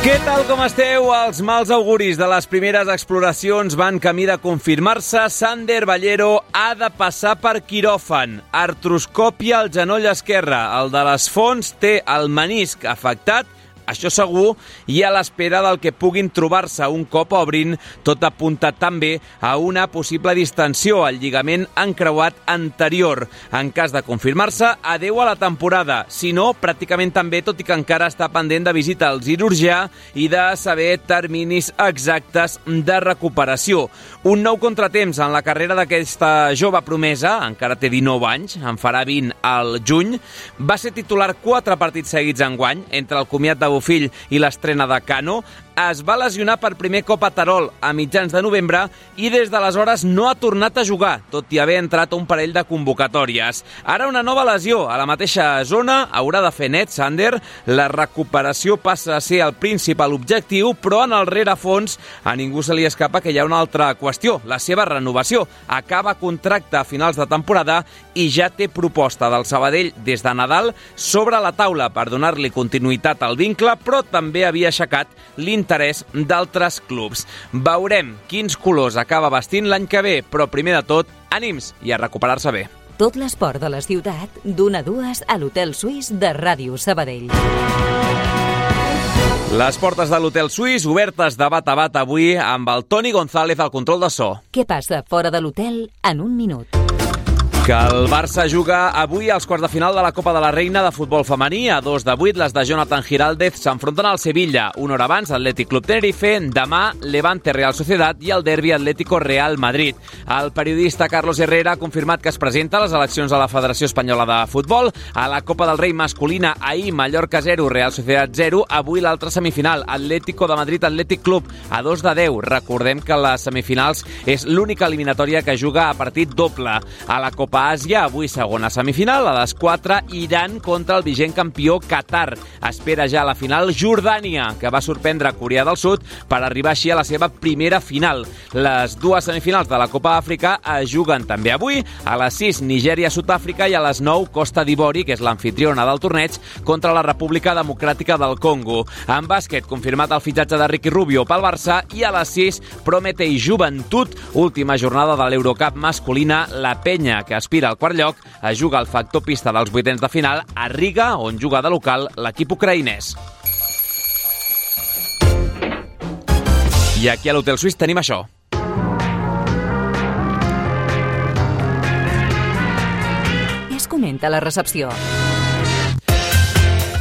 Què tal com esteu? Els mals auguris de les primeres exploracions van camí de confirmar-se. Sander Ballero ha de passar per quiròfan. Artroscòpia al genoll esquerre. El de les fonts té el menisc afectat això segur, i a l'espera del que puguin trobar-se un cop obrin, tot apunta també a una possible distensió al lligament encreuat anterior. En cas de confirmar-se, adeu a la temporada. Si no, pràcticament també, tot i que encara està pendent de visita al cirurgià i de saber terminis exactes de recuperació. Un nou contratemps en la carrera d'aquesta jove promesa, encara té 19 anys, en farà 20 al juny, va ser titular quatre partits seguits en guany, entre el comiat de Bofill i l'estrena de Cano, es va lesionar per primer cop a Tarol a mitjans de novembre i des d'aleshores no ha tornat a jugar, tot i haver entrat un parell de convocatòries. Ara una nova lesió a la mateixa zona, haurà de fer net Sander. La recuperació passa a ser el principal objectiu, però en el rerefons a ningú se li escapa que hi ha una altra qüestió, la seva renovació. Acaba contracte a finals de temporada i ja té proposta del Sabadell des de Nadal sobre la taula per donar-li continuïtat al vincle, però també havia aixecat l'interès interès d'altres clubs. Veurem quins colors acaba vestint l'any que ve, però primer de tot, ànims i a recuperar-se bé. Tot l'esport de la ciutat, d'una a dues a l'Hotel Suís de Ràdio Sabadell. Les portes de l'Hotel Suís obertes de bat a bat avui amb el Toni González al control de so. Què passa fora de l'hotel en un minut? Que el Barça juga avui als quarts de final de la Copa de la Reina de futbol femení. A dos de vuit, les de Jonathan Giraldez s'enfronten al Sevilla. Una hora abans, Atlètic Club Tenerife. Demà, Levante Real Societat i el derbi Atlético Real Madrid. El periodista Carlos Herrera ha confirmat que es presenta a les eleccions a la Federació Espanyola de Futbol. A la Copa del Rei masculina, ahir Mallorca 0, Real Societat 0. Avui l'altra semifinal, Atlético de Madrid Atlètic Club, a dos de 10. Recordem que les semifinals és l'única eliminatòria que juga a partit doble. A la Copa Àsia, avui segona semifinal, a les 4, Iran contra el vigent campió Qatar. Espera ja la final Jordània, que va sorprendre Corea del Sud per arribar així a la seva primera final. Les dues semifinals de la Copa Àfrica es juguen també avui, a les 6, Nigèria-Sud-àfrica i a les 9, Costa d'Ivori, que és l'anfitriona del torneig, contra la República Democràtica del Congo. En bàsquet, confirmat el fitxatge de Ricky Rubio pel Barça i a les 6, Prometei Joventut, última jornada de l'Eurocup masculina, la penya que aspira al quart lloc, es juga al factor pista dels vuitens de final a Riga, on juga de local l'equip ucraïnès. I aquí a l'Hotel Suís tenim això. Es comenta la recepció.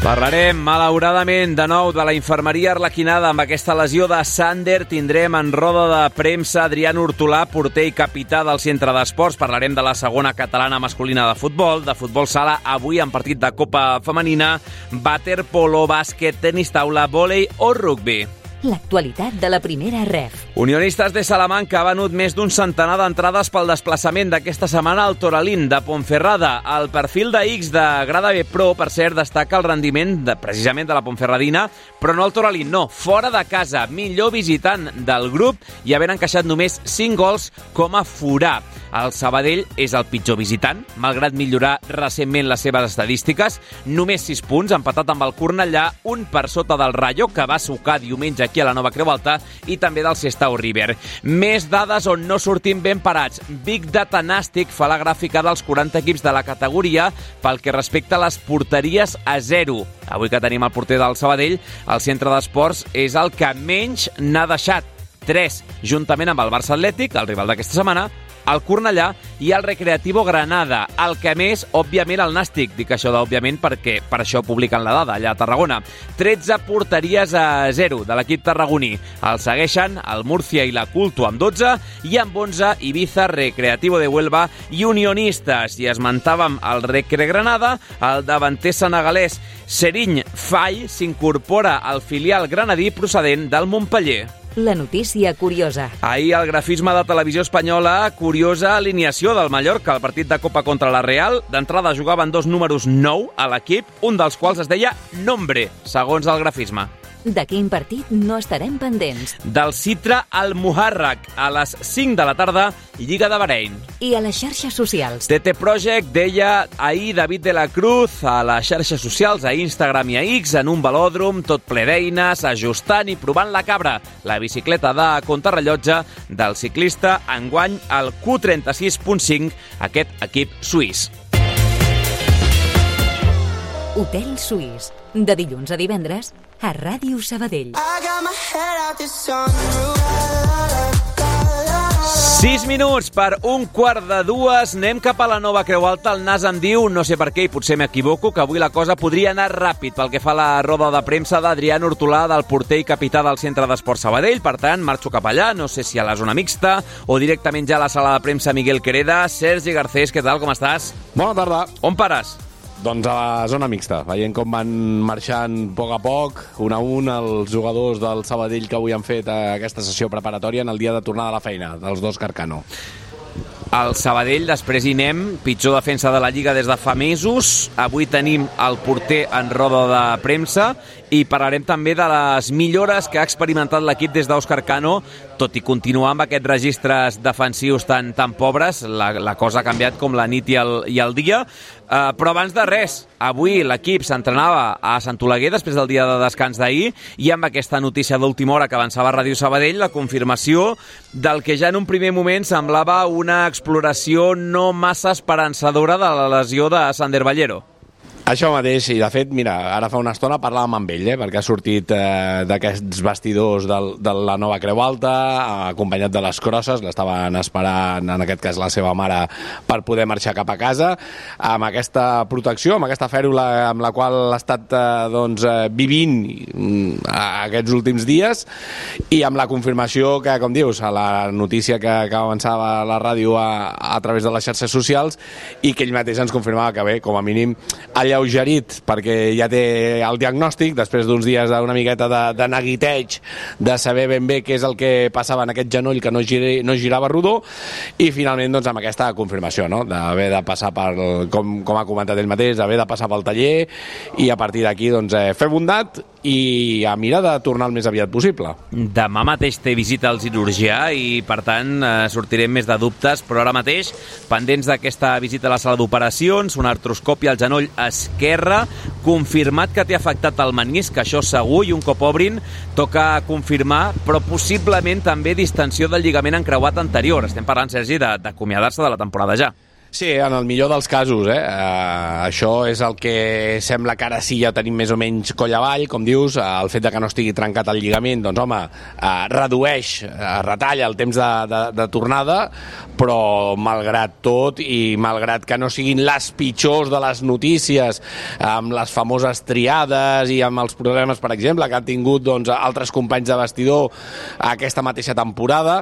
Parlarem, malauradament, de nou de la infermeria arlequinada amb aquesta lesió de Sander. Tindrem en roda de premsa Adrián Hortolà, porter i capità del centre d'esports. Parlarem de la segona catalana masculina de futbol, de futbol sala, avui en partit de Copa Femenina, vàter, polo, bàsquet, tenis taula, vòlei o rugby. L'actualitat de la primera ref. Unionistes de Salamanca ha venut més d'un centenar d'entrades pel desplaçament d'aquesta setmana al Toralín de Ponferrada. El perfil de X de Grada B Pro, per cert, destaca el rendiment de, precisament de la Ponferradina, però no al Toralín, no, fora de casa, millor visitant del grup i havent encaixat només 5 gols com a forà. El Sabadell és el pitjor visitant, malgrat millorar recentment les seves estadístiques. Només 6 punts, empatat amb el Cornellà, un per sota del Rayo, que va sucar diumenge aquí a la Nova Creu Alta, i també del Sestao River. Més dades on no sortim ben parats. Big Data Nàstic fa la gràfica dels 40 equips de la categoria pel que respecta a les porteries a zero. Avui que tenim el porter del Sabadell, el centre d'esports és el que menys n'ha deixat. 3, juntament amb el Barça Atlètic, el rival d'aquesta setmana, el Cornellà i el Recreativo Granada. El que més, òbviament, el Nàstic. Dic això d'òbviament perquè per això publiquen la dada allà a Tarragona. 13 porteries a 0 de l'equip tarragoní. El segueixen el Murcia i la Culto amb 12 i amb 11 Ibiza, Recreativo de Huelva i Unionistes. I esmentàvem el Recre Granada, el davanter senegalès Seriny Fai s'incorpora al filial granadí procedent del Montpellier. La notícia curiosa. Ahir el grafisme de televisió espanyola, curiosa alineació del Mallorca al partit de Copa contra la Real. D'entrada jugaven dos números 9 a l'equip, un dels quals es deia Nombre, segons el grafisme. De quin partit no estarem pendents? Del Citra al Muharrak, a les 5 de la tarda, Lliga de Bahrein. I a les xarxes socials? TT Project deia ahir David de la Cruz a les xarxes socials, a Instagram i a X, en un velòdrom, tot ple d'eines, ajustant i provant la cabra, la bicicleta de contrarrellotge del ciclista enguany al Q36.5, aquest equip suís. Hotel Suís, de dilluns a divendres, a Ràdio Sabadell. I got my head out the sunroof. 6 minuts per un quart de dues. Anem cap a la nova Creu Alta. El nas em diu, no sé per què, i potser m'equivoco, que avui la cosa podria anar ràpid pel que fa a la roda de premsa d'Adrià Hortolà, del porter i capità del Centre d'Esport Sabadell. Per tant, marxo cap allà, no sé si a la zona mixta o directament ja a la sala de premsa Miguel Quereda. Sergi Garcés, què tal, com estàs? Bona tarda. On pares? Doncs a la zona mixta, veient com van marxant a poc a poc, un a un, els jugadors del Sabadell que avui han fet eh, aquesta sessió preparatòria en el dia de tornada a la feina, dels dos Carcano. El Sabadell, després hi anem, pitjor defensa de la Lliga des de fa mesos. Avui tenim el porter en roda de premsa i parlarem també de les millores que ha experimentat l'equip des d'Òscar Cano, tot i continuar amb aquests registres defensius tan, tan pobres, la, la cosa ha canviat com la nit i el, i el dia. Uh, però abans de res, avui l'equip s'entrenava a Sant Oleguer després del dia de descans d'ahir i amb aquesta notícia d'última hora que avançava Ràdio Sabadell, la confirmació del que ja en un primer moment semblava una exploració no massa esperançadora de la lesió de Sander Ballero. Això mateix, i de fet, mira, ara fa una estona parlàvem amb ell, eh, perquè ha sortit eh, d'aquests vestidors del, de la nova Creu Alta, acompanyat de les crosses, l'estaven esperant, en aquest cas, la seva mare, per poder marxar cap a casa, amb aquesta protecció, amb aquesta fèrula amb la qual ha estat eh, doncs, eh, vivint mm, aquests últims dies, i amb la confirmació que, com dius, a la notícia que, que avançava la ràdio a, a través de les xarxes socials, i que ell mateix ens confirmava que bé, com a mínim, allà alleugerit perquè ja té el diagnòstic després d'uns dies d'una miqueta de, de neguiteig de saber ben bé què és el que passava en aquest genoll que no, giri, no girava rodó i finalment doncs, amb aquesta confirmació no? d'haver de passar per, com, com ha comentat ell mateix, haver de passar pel taller i a partir d'aquí doncs, eh, fer bondat i a mirar de tornar el més aviat possible. Demà mateix té visita al cirurgià i, per tant, eh, sortirem més de dubtes, però ara mateix, pendents d'aquesta visita a la sala d'operacions, una artroscòpia al genoll esquerre, confirmat que té afectat el menisc, això segur, i un cop obrin toca confirmar, però possiblement també distensió del lligament encreuat anterior. Estem parlant, Sergi, d'acomiadar-se de la temporada ja. Sí, en el millor dels casos, eh? Uh, això és el que sembla que ara sí ja tenim més o menys coll avall, com dius, uh, el fet de que no estigui trencat el lligament, doncs home, uh, redueix, uh, retalla el temps de, de, de tornada, però malgrat tot i malgrat que no siguin les pitjors de les notícies, amb les famoses triades i amb els problemes, per exemple, que han tingut doncs, altres companys de vestidor aquesta mateixa temporada,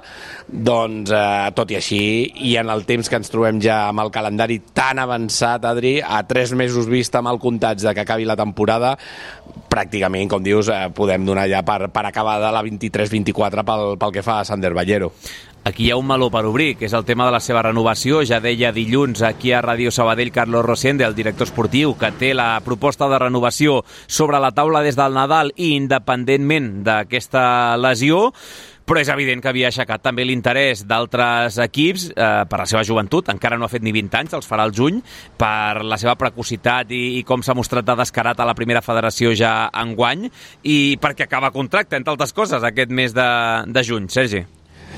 doncs uh, tot i així, i en el temps que ens trobem ja amb el calendari tan avançat, Adri, a tres mesos vista amb el comptatge de que acabi la temporada, pràcticament, com dius, eh, podem donar ja per, per acabar de la 23-24 pel, pel que fa a Sander Ballero. Aquí hi ha un meló per obrir, que és el tema de la seva renovació. Ja deia dilluns aquí a Ràdio Sabadell Carlos Rosende, el director esportiu, que té la proposta de renovació sobre la taula des del Nadal i independentment d'aquesta lesió però és evident que havia aixecat també l'interès d'altres equips eh, per la seva joventut, encara no ha fet ni 20 anys, els farà el juny, per la seva precocitat i, i com s'ha mostrat de descarat a la primera federació ja enguany, i perquè acaba contracte, entre altres coses, aquest mes de, de juny. Sergi.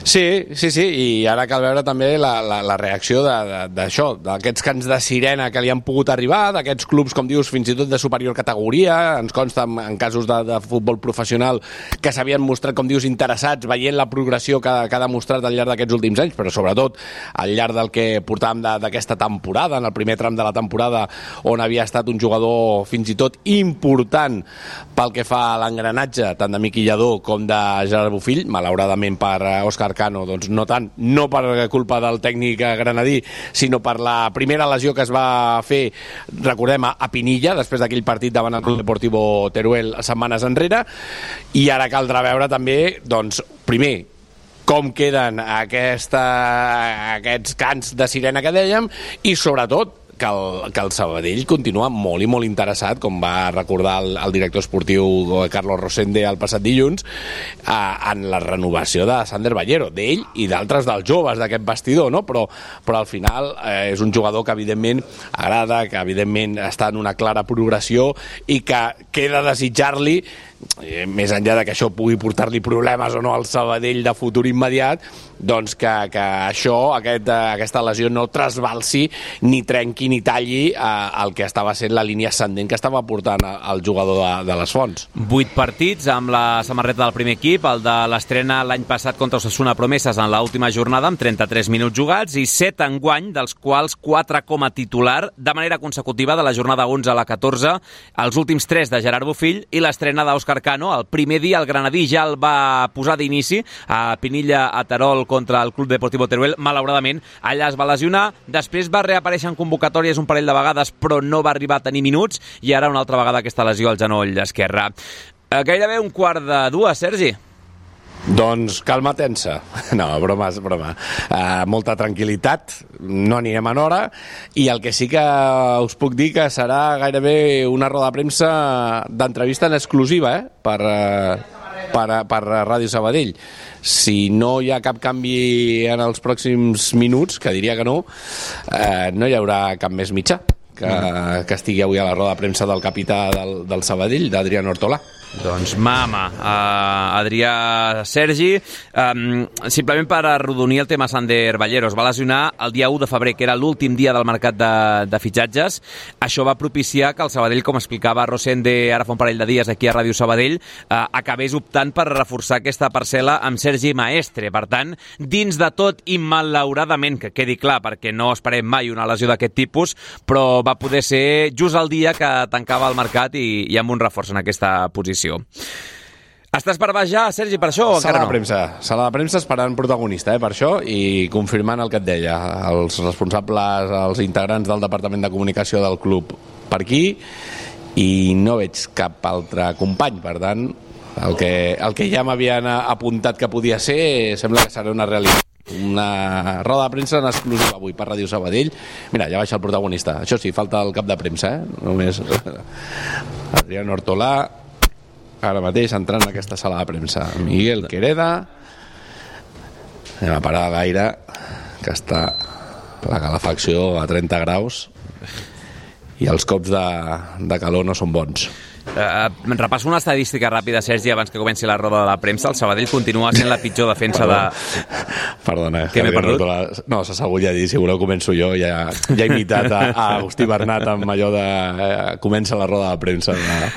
Sí, sí, sí, i ara cal veure també la, la, la reacció d'això, d'aquests cants de sirena que li han pogut arribar, d'aquests clubs, com dius, fins i tot de superior categoria, ens consta en, en casos de, de futbol professional que s'havien mostrat, com dius, interessats, veient la progressió que, que ha demostrat al llarg d'aquests últims anys, però sobretot al llarg del que portàvem d'aquesta temporada, en el primer tram de la temporada, on havia estat un jugador fins i tot important pel que fa a l'engranatge, tant de Miqui Lladó com de Gerard Bufill, malauradament per Òscar Arcano, doncs no tant, no per culpa del tècnic granadí, sinó per la primera lesió que es va fer, recordem, a Pinilla, després d'aquell partit davant el Club Deportivo Teruel setmanes enrere, i ara caldrà veure també, doncs, primer, com queden aquesta, aquests cants de sirena que dèiem i sobretot que el, que el Sabadell continua molt i molt interessat, com va recordar el, el director esportiu Carlos Rosende el passat dilluns, eh, en la renovació de Sander Ballero, d'ell i d'altres dels joves d'aquest vestidor, no? però, però al final eh, és un jugador que evidentment agrada, que evidentment està en una clara progressió i que queda desitjar-li eh, més enllà de que això pugui portar-li problemes o no al Sabadell de futur immediat, doncs que, que això, aquest, eh, aquesta lesió no trasbalsi ni trenqui ni talli eh, el que estava sent la línia ascendent que estava portant el jugador de, de les Fonts. Vuit partits amb la samarreta del primer equip, el de l'estrena l'any passat contra Osasuna Promeses en l'última jornada amb 33 minuts jugats i 7 en guany, dels quals 4 com a titular de manera consecutiva de la jornada 11 a la 14, els últims 3 de Gerard Bofill i l'estrena d'Òscar Cano. El primer dia el Granadí ja el va posar d'inici a Pinilla, a Terol, contra el Club Deportivo Teruel. Malauradament, allà es va lesionar, després va reaparèixer en convocatòries un parell de vegades, però no va arribar a tenir minuts, i ara una altra vegada aquesta lesió al genoll esquerre. Eh, gairebé un quart de dues, Sergi. Doncs calma tensa. No, broma, és broma. Uh, molta tranquil·litat, no anirem en hora, i el que sí que us puc dir que serà gairebé una roda de premsa d'entrevista en exclusiva, eh? Per, uh, per, per Ràdio Sabadell si no hi ha cap canvi en els pròxims minuts, que diria que no, eh, no hi haurà cap més mitjà que, mm. que estigui avui a la roda de premsa del capità del, del Sabadell, d'Adrián Hortolà. Doncs mama, uh, Adrià Sergi. Um, simplement per arrodonir el tema Sander Ballero, es va lesionar el dia 1 de febrer, que era l'últim dia del mercat de, de fitxatges. Això va propiciar que el Sabadell, com explicava Rosende ara fa un parell de dies aquí a Ràdio Sabadell, uh, acabés optant per reforçar aquesta parcel·la amb Sergi Maestre. Per tant, dins de tot i malauradament, que quedi clar, perquè no esperem mai una lesió d'aquest tipus, però va poder ser just el dia que tancava el mercat i, i amb un reforç en aquesta posició edició. Estàs per baix ja, Sergi, per això o sala encara no? de premsa. Sala de premsa esperant protagonista, eh, per això, i confirmant el que et deia. Els responsables, els integrants del Departament de Comunicació del club per aquí, i no veig cap altre company, per tant, el que, el que ja m'havien apuntat que podia ser sembla que serà una realitat una roda de premsa en exclusiva avui per Ràdio Sabadell. Mira, ja baixa el protagonista. Això sí, falta el cap de premsa, eh? Només Adrián Hortolà, ara mateix entrant en aquesta sala de premsa. Miguel Quereda, anem a parar l'aire, que està la calefacció a 30 graus i els cops de, de calor no són bons. Uh, repasso una estadística ràpida, Sergi, abans que comenci la roda de la premsa. El Sabadell continua sent la pitjor defensa de... Perdona. Què m'he perdut? La... No, s'ha sabut ja dir, si voleu començo jo. Ja, ja he imitat a, a Agustí Bernat amb allò de... Eh, comença la roda de premsa. De...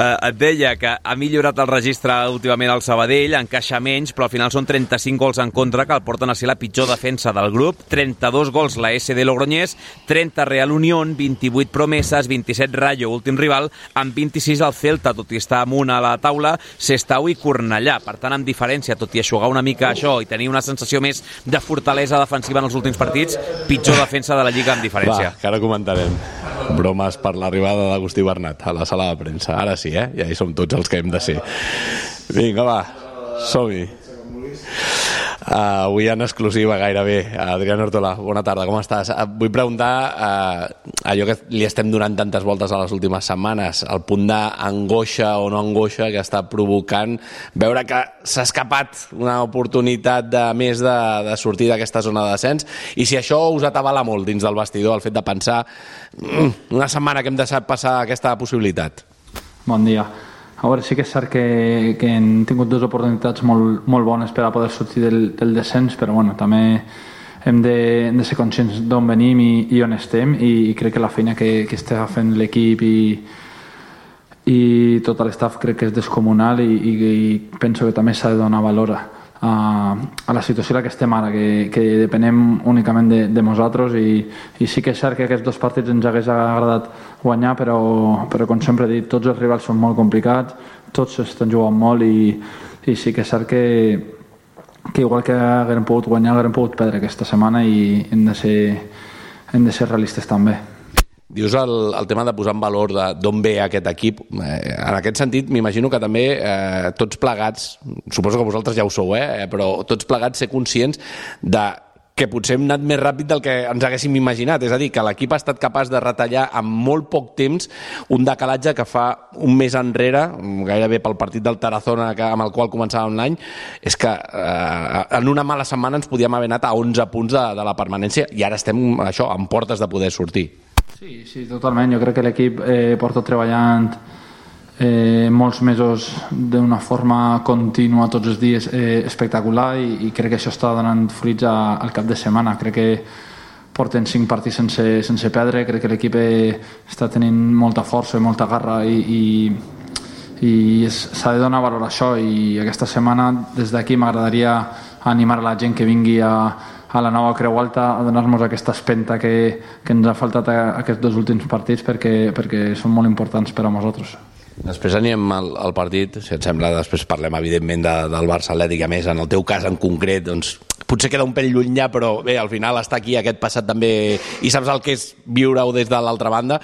Uh, et deia que ha millorat el registre últimament al Sabadell, encaixa menys, però al final són 35 gols en contra que el porten a ser la pitjor defensa del grup. 32 gols la SD Logroñés, 30 Real Unión, 28 Promeses, 27 Rayo, últim rival, amb 25 26 al Celta, tot i estar amunt a la taula, Sestau i Cornellà. Per tant, amb diferència, tot i aixugar una mica això i tenir una sensació més de fortalesa defensiva en els últims partits, pitjor defensa de la Lliga amb diferència. Va, que ara comentarem. Bromes per l'arribada d'Agustí Bernat a la sala de premsa. Ara sí, eh? Ja hi som tots els que hem de ser. Vinga, va, som-hi. Uh, avui en exclusiva gairebé. Adrián Hortola, bona tarda, com estàs? Uh, vull preguntar uh, allò que li estem donant tantes voltes a les últimes setmanes, el punt d'angoixa o no angoixa que està provocant veure que s'ha escapat una oportunitat de més de, de sortir d'aquesta zona de descens i si això us atabala molt dins del vestidor, el fet de pensar mm, una setmana que hem deixat passar aquesta possibilitat. Bon dia. a veure, sí que és cert que, que hem tingut dues oportunitats molt, molt bones per a poder sortir del, del descens, però bueno, també hem de, hem de ser conscients d'on venim i, i on estem i, i crec que la feina que, que està fent l'equip i, i tot l'estaf crec que és descomunal i, i, i penso que també s'ha de donar valor a, a la situació en la que estem ara, que, que depenem únicament de, de nosaltres i, i sí que és cert que aquests dos partits ens hagués agradat guanyar, però, però com sempre he dit, tots els rivals són molt complicats, tots estan jugant molt i, i sí que és cert que, que igual que haguem pogut guanyar, haguem pogut perdre aquesta setmana i hem de ser, hem de ser realistes també. Dius el, el tema de posar en valor d'on ve aquest equip. Eh, en aquest sentit, m'imagino que també eh, tots plegats, suposo que vosaltres ja ho sou, eh, però tots plegats ser conscients de que potser hem anat més ràpid del que ens haguéssim imaginat. És a dir, que l'equip ha estat capaç de retallar en molt poc temps un decalatge que fa un mes enrere, gairebé pel partit del Tarazona que, amb el qual començàvem l'any, és que eh, en una mala setmana ens podíem haver anat a 11 punts de, de la permanència i ara estem això en portes de poder sortir. Sí, sí, totalment. Jo crec que l'equip eh, porta treballant eh, molts mesos d'una forma contínua tots els dies eh, espectacular i, i crec que això està donant fruits a, al cap de setmana. Crec que porten cinc partits sense, sense perdre, crec que l'equip eh, està tenint molta força i molta garra i, i, i s'ha de donar valor a això i aquesta setmana des d'aquí m'agradaria animar la gent que vingui a, a la nova Creu Alta a donar-nos aquesta espenta que, que ens ha faltat a, aquests dos últims partits perquè, perquè són molt importants per a nosaltres. Després anem al, al partit, si et sembla, després parlem evidentment de, del Barça Atlètic, a més, en el teu cas en concret, doncs potser queda un pèl llunyà, però bé, al final està aquí aquest passat també i saps el que és viure-ho des de l'altra banda.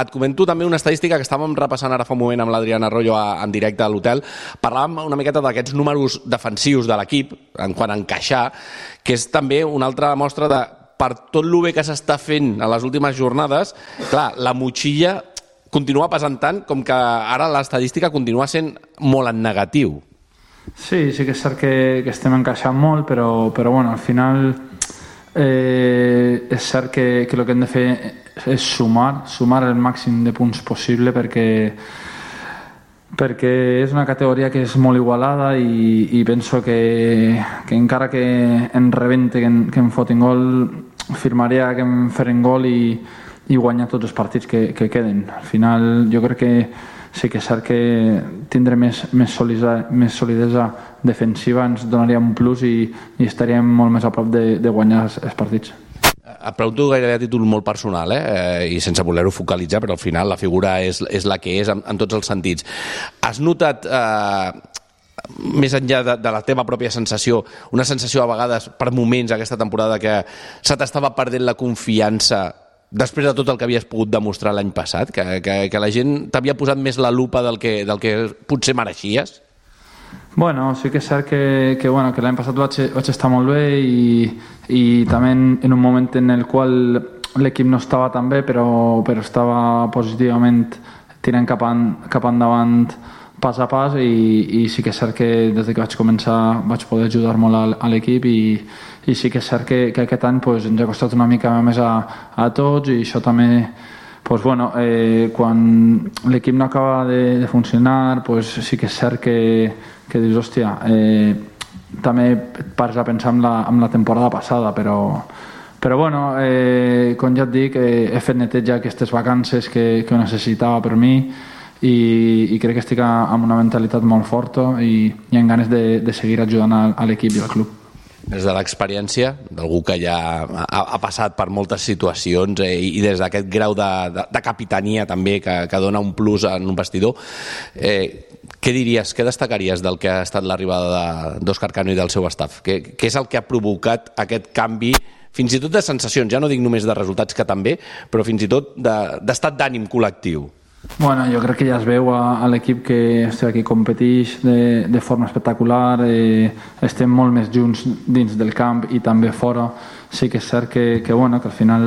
Et comento també una estadística que estàvem repassant ara fa un moment amb l'Adriana Arroyo en directe a l'hotel. Parlàvem una miqueta d'aquests números defensius de l'equip, en quant a encaixar, que és també una altra mostra de per tot el bé que s'està fent a les últimes jornades, clar, la motxilla continua passant tant com que ara l'estadística continua sent molt en negatiu. Sí, sí que és cert que, que estem encaixant molt, però, però bueno, al final eh, és cert que, que el que hem de fer és sumar, sumar el màxim de punts possible perquè perquè és una categoria que és molt igualada i, i penso que, que encara que en rebente que, en, que em fotin gol firmaria que em feren gol i, i guanyar tots els partits que, que queden. Al final jo crec que sí que és cert que tindre més, més, solidesa, més solidesa defensiva ens donaria un plus i, i estaríem molt més a prop de, de guanyar els, els partits. Et pregunto gairebé a títol molt personal, eh? eh i sense voler-ho focalitzar, però al final la figura és, és la que és en, en tots els sentits. Has notat eh, més enllà de, de la teva pròpia sensació, una sensació a vegades per moments aquesta temporada que se t'estava perdent la confiança després de tot el que havies pogut demostrar l'any passat, que, que, que la gent t'havia posat més la lupa del que, del que potser mereixies? Bueno, sí que és cert que, que, bueno, que l'any passat vaig, vaig estar molt bé i, i també en, un moment en el qual l'equip no estava tan bé però, però estava positivament tirant cap, en, cap endavant pas a pas i, i sí que és cert que des que vaig començar vaig poder ajudar molt a l'equip i, i sí que és cert que, que aquest any pues, ens ha costat una mica més a, a tots i això també pues, bueno, eh, quan l'equip no acaba de, de funcionar pues, sí que és cert que, que dius, hòstia, eh, també pares a pensar en la, en la temporada passada, però, però bueno, eh, com ja et dic, eh, he fet neteja aquestes vacances que, que necessitava per mi i, i crec que estic amb una mentalitat molt forta i, i amb ganes de, de seguir ajudant a, a l'equip i al club des de l'experiència d'algú que ja ha, ha passat per moltes situacions eh, i des d'aquest grau de, de, de capitania també que, que dona un plus en un vestidor eh, què diries, què destacaries del que ha estat l'arribada d'Òscar Cano i del seu staff? Què, què és el que ha provocat aquest canvi fins i tot de sensacions, ja no dic només de resultats que també, però fins i tot d'estat de, d'ànim col·lectiu? Bueno, jo crec que ja es veu a, a l'equip que estic aquí competeix de, de forma espectacular, eh, estem molt més junts dins del camp i també fora. Sí que és cert que, que, bueno, que al final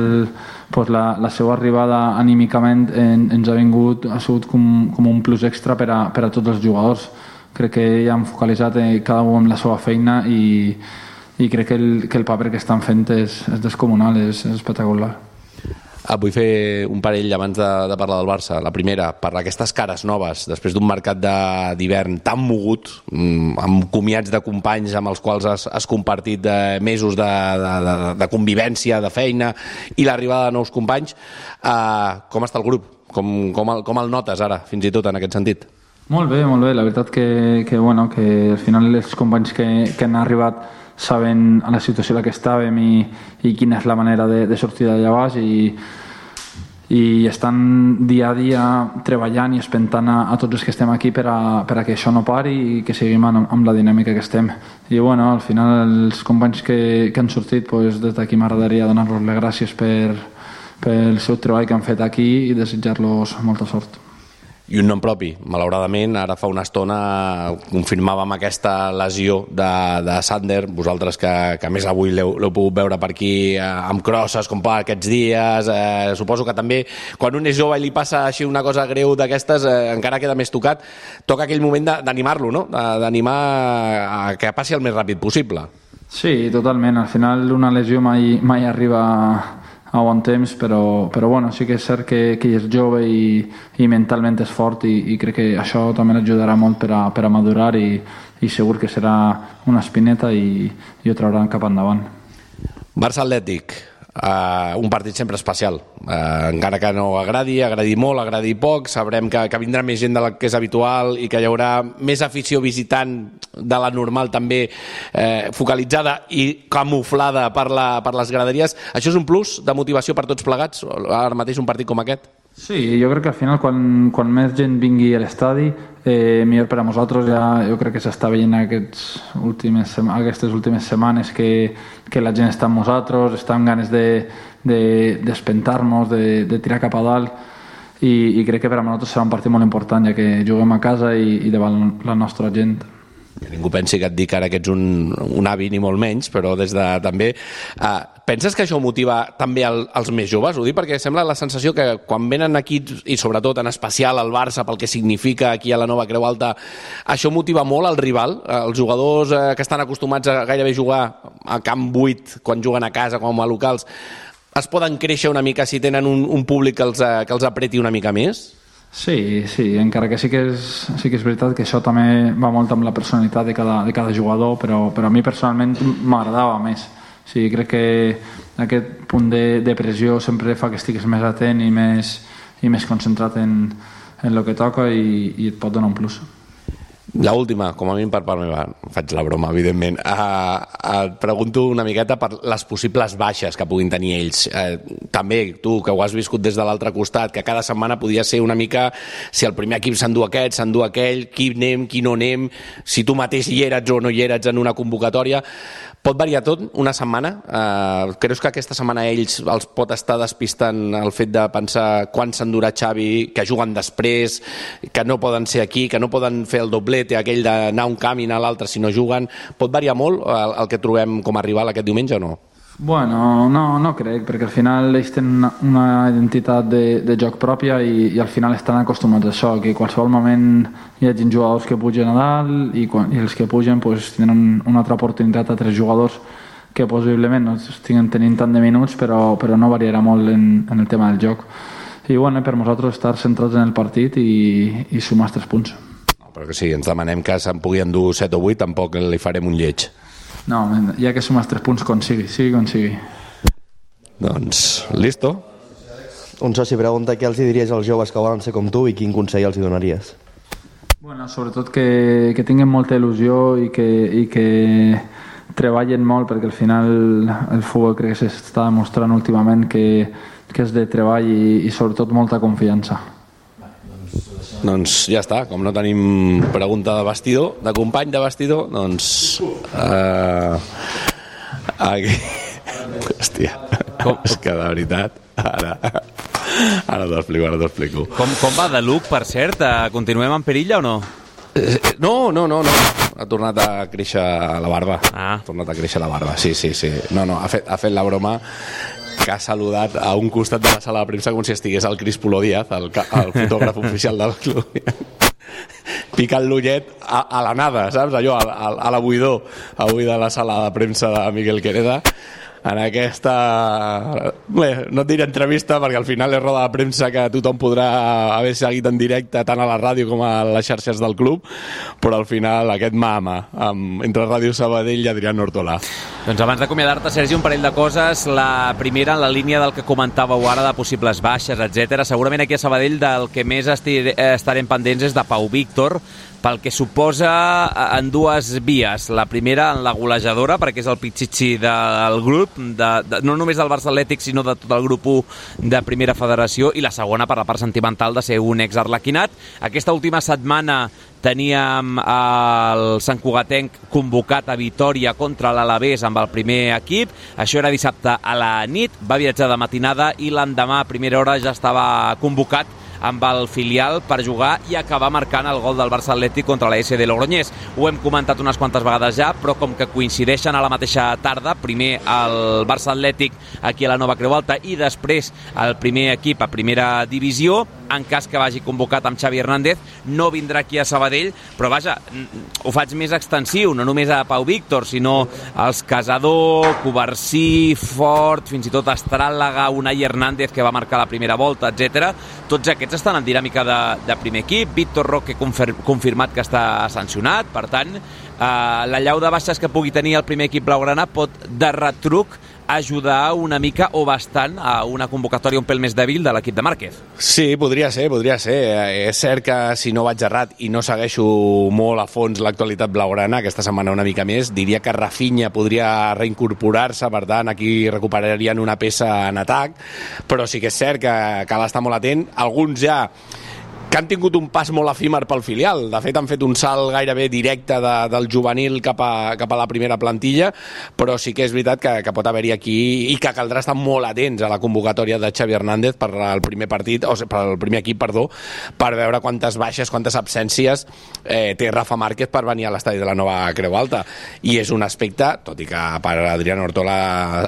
pues, la, la seva arribada anímicament en, ens ha vingut, ha sigut com, com un plus extra per a, per a tots els jugadors. Crec que ja han focalitzat eh, cada un amb la seva feina i, i crec que el, que el paper que estan fent és, és descomunal, és, és espectacular. Et vull fer un parell abans de, de parlar del Barça. La primera, per aquestes cares noves, després d'un mercat d'hivern tan mogut, mm, amb comiats de companys amb els quals has, has compartit de mesos de, de, de, de convivència, de feina, i l'arribada de nous companys, eh, com està el grup? Com, com, el, com el notes ara, fins i tot, en aquest sentit? Molt bé, molt bé. La veritat que, que, bueno, que al final els companys que, que han arribat saben la situació en la que estàvem i, i quina és la manera de, de sortir d'allà baix i, i estan dia a dia treballant i espentant a, a tots els que estem aquí per a, per a que això no pari i que seguim amb, amb la dinàmica que estem. I bueno, al final els companys que, que han sortit, pues, des d'aquí m'agradaria donar-los les gràcies per, pel seu treball que han fet aquí i desitjar-los molta sort. I un nom propi, malauradament, ara fa una estona confirmàvem aquesta lesió de, de Sander, vosaltres que, que més avui l'heu pogut veure per aquí eh, amb crosses, com per aquests dies, eh, suposo que també quan un és jove i li passa així una cosa greu d'aquestes, eh, encara queda més tocat, toca aquell moment d'animar-lo, no? D'animar a que passi el més ràpid possible. Sí, totalment. Al final una lesió mai, mai arriba a bon temps, però, però bueno, sí que és cert que, que és jove i, i mentalment és fort i, i crec que això també l'ajudarà molt per a, per a madurar i, i segur que serà una espineta i, i ho trauran cap endavant. Barça Atlètic, uh, un partit sempre especial. Uh, encara que no agradi, agradi molt, agradi poc, sabrem que, que vindrà més gent de la que és habitual i que hi haurà més afició visitant de la normal també eh, focalitzada i camuflada per, la, per les graderies. Això és un plus de motivació per tots plegats, ara mateix un partit com aquest? Sí, jo crec que al final quan, quan més gent vingui a l'estadi eh, millor per a nosaltres ja jo crec que s'està veient aquests últimes, aquestes últimes setmanes que, que la gent està amb nosaltres, està amb ganes de, de, d'espentar-nos, de, de tirar cap a dalt i, i crec que per a nosaltres serà un partit molt important ja que juguem a casa i, i davant la nostra gent. Que ningú pensi que et dic ara que ets un, un avi ni molt menys, però des de també... Uh, penses que això motiva també el, els més joves? Ho dic perquè sembla la sensació que quan venen aquí, i sobretot en especial al Barça, pel que significa aquí a la nova Creu Alta, això motiva molt el rival? Uh, els jugadors uh, que estan acostumats a gairebé jugar a camp buit quan juguen a casa com a locals, es poden créixer una mica si tenen un, un públic que els, eh, que els apreti una mica més? Sí, sí, encara que sí que és, sí que és veritat que això també va molt amb la personalitat de cada, de cada jugador, però, però a mi personalment m'agradava més. Sí, crec que aquest punt de, de pressió sempre fa que estiguis més atent i més, i més concentrat en, en el que toca i, i et pot donar un plus. La última, com a mínim per part meva, faig la broma, evidentment. Uh, et pregunto una miqueta per les possibles baixes que puguin tenir ells. Uh, també, tu, que ho has viscut des de l'altre costat, que cada setmana podia ser una mica si el primer equip s'endú aquest, s'endú aquell, qui anem, qui no anem, si tu mateix hi eres o no hi eres en una convocatòria. Pot variar tot una setmana? Uh, creus que aquesta setmana ells els pot estar despistant el fet de pensar quan s'endurà Xavi, que juguen després, que no poden ser aquí, que no poden fer el doblete aquell d'anar un camp i anar a l'altre si no juguen? Pot variar molt el, el que trobem com a rival aquest diumenge o no? Bueno, no, no crec, perquè al final ells tenen una, una identitat de, de joc pròpia i, i al final estan acostumats a això, que qualsevol moment hi hagi jugadors que pugen a dalt i, quan, i els que pugen pues, tenen una altra oportunitat a tres jugadors que possiblement no estiguen tenint tant de minuts però, però no variarà molt en, en el tema del joc i bueno, per nosaltres estar centrats en el partit i, i sumar els tres punts No, però que sí, ens demanem que se'n pugui endur 7 o 8, tampoc li farem un lleig. No, ja que sumar els tres punts com sigui, sigui com sigui Doncs, listo. Un soci pregunta què els diries als joves que volen ser com tu i quin consell els hi donaries. Bueno, sobretot que, que tinguin molta il·lusió i que, i que treballen molt perquè al final el futbol crec que s'està demostrant últimament que, que és de treball i, i sobretot molta confiança. Doncs ja està, com no tenim pregunta de vestidor, de company de vestidor, doncs... Uh, aquí... Hòstia, com? és que de veritat, ara... Ara t'ho explico, ara t'ho explico. Com, com va de Luc, per cert? Eh, Continuem en perilla o no? Eh, No, no, no, no. Ha tornat a créixer la barba. Ah. Ha tornat a créixer la barba, sí, sí, sí. No, no, ha fet, ha fet la broma que ha saludat a un costat de la sala de premsa com si estigués el Cris Polo Díaz, el, el fotògraf oficial del club. Picant l'ullet a, a la nada, saps? Allò, a, a, a la avui de la sala de premsa de Miguel Quereda. En aquesta... Bé, no et diré entrevista perquè al final és roda de premsa que tothom podrà haver seguit en directe tant a la ràdio com a les xarxes del club, però al final aquest mama amb, entre Ràdio Sabadell i Adrián Hortolà. Doncs abans d'acomiadar-te, Sergi, un parell de coses. La primera, en la línia del que comentàveu ara de possibles baixes, etc. Segurament aquí a Sabadell del que més estir, estarem pendents és de Pau Víctor, pel que suposa en dues vies. La primera en la golejadora, perquè és el pitxitxi del grup, de, de, no només del Barça Atlètic, sinó de tot el grup 1 de Primera Federació, i la segona per la part sentimental de ser un ex-arlequinat. Aquesta última setmana teníem el Sant Cugatenc convocat a Vitoria contra l'Alavés amb el primer equip. Això era dissabte a la nit, va viatjar de matinada i l'endemà a primera hora ja estava convocat amb el filial per jugar i acabar marcant el gol del Barça Atlètic contra la SD Logroñés. Ho hem comentat unes quantes vegades ja, però com que coincideixen a la mateixa tarda, primer el Barça Atlètic aquí a la Nova Creu Alta i després el primer equip a primera divisió, en cas que vagi convocat amb Xavi Hernández, no vindrà aquí a Sabadell, però vaja, ho faig més extensiu, no només a Pau Víctor, sinó als Casador, Covarsí, Fort, fins i tot Estràlaga, Unai Hernández, que va marcar la primera volta, etc. Tots aquests estan en dinàmica de, de primer equip, Víctor Roque confir, confirmat que està sancionat, per tant, eh, la llau de baixes que pugui tenir el primer equip blaugrana pot de retruc ajudar una mica o bastant a una convocatòria un pèl més dèbil de l'equip de Márquez. Sí, podria ser, podria ser. Eh, és cert que si no vaig errat i no segueixo molt a fons l'actualitat blaugrana, aquesta setmana una mica més, diria que Rafinha podria reincorporar-se, per tant, aquí recuperarien una peça en atac, però sí que és cert que cal estar molt atent. Alguns ja que han tingut un pas molt efímer pel filial. De fet, han fet un salt gairebé directe de, del juvenil cap a, cap a la primera plantilla, però sí que és veritat que, que pot haver-hi aquí i que caldrà estar molt atents a la convocatòria de Xavi Hernández per al primer partit, o per al primer equip, perdó, per veure quantes baixes, quantes absències eh, té Rafa Márquez per venir a l'estadi de la nova Creu Alta. I és un aspecte, tot i que per Adrián Hortola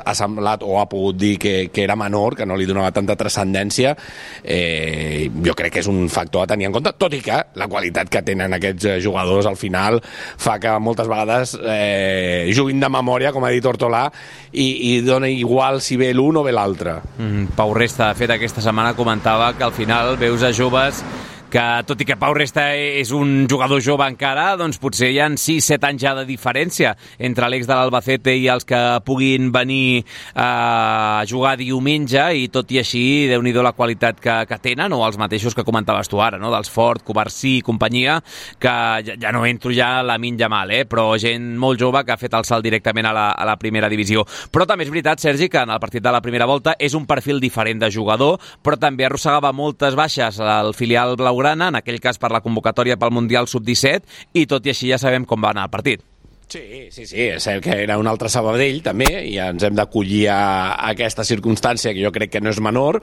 ha semblat o ha pogut dir que, que era menor, que no li donava tanta transcendència, eh, jo crec que és un factor factor a tenir en compte, tot i que la qualitat que tenen aquests eh, jugadors al final fa que moltes vegades eh, juguin de memòria, com ha dit Hortolà, i, i dona igual si ve l'un o ve l'altre. Mm, Pau Resta, de fet, aquesta setmana comentava que al final veus a joves que tot i que Pau Resta és un jugador jove encara, doncs potser hi ha 6-7 anys ja de diferència entre l'ex de l'Albacete i els que puguin venir a jugar diumenge i tot i així, déu nhi la qualitat que, que tenen, o els mateixos que comentaves tu ara, no? dels Fort, Covarsí i companyia, que ja, ja no entro ja a la minja mal, eh? però gent molt jove que ha fet el salt directament a la, a la primera divisió. Però també és veritat, Sergi, que en el partit de la primera volta és un perfil diferent de jugador, però també arrossegava moltes baixes al filial blau blaugrana, en aquell cas per la convocatòria pel Mundial Sub-17, i tot i així ja sabem com va anar el partit. Sí, sí, sí, és cert que era un altre Sabadell també i ens hem d'acollir a, aquesta circumstància que jo crec que no és menor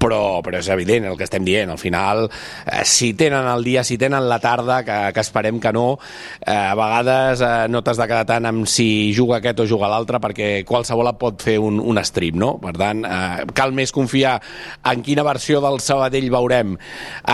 però, però és evident el que estem dient al final, eh, si tenen el dia si tenen la tarda, que, que esperem que no eh, a vegades eh, no t'has de quedar tant amb si juga aquest o juga l'altre perquè qualsevol et pot fer un, un strip no? per tant, eh, cal més confiar en quina versió del Sabadell veurem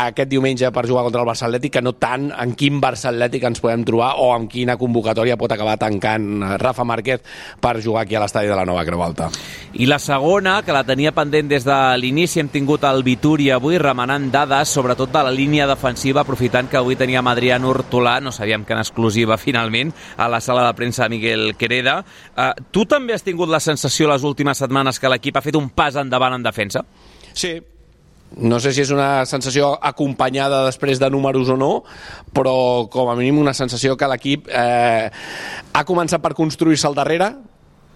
aquest diumenge per jugar contra el Barça Atlètic que no tant en quin Barça Atlètic ens podem trobar o en quina convocatòria pot acabar tancant eh, Rafa Márquez per jugar aquí a l'estadi de la Nova Creu Alta. I la segona, que la tenia pendent des de l'inici, hem tingut el Vitúria avui remenant dades, sobretot de la línia defensiva, aprofitant que avui teníem Adrián Hortolà, no sabíem que en exclusiva finalment, a la sala de premsa Miguel Quereda. Uh, tu també has tingut la sensació les últimes setmanes que l'equip ha fet un pas endavant en defensa? Sí, no sé si és una sensació acompanyada després de números o no, però com a mínim una sensació que l'equip eh, ha començat per construir-se al darrere,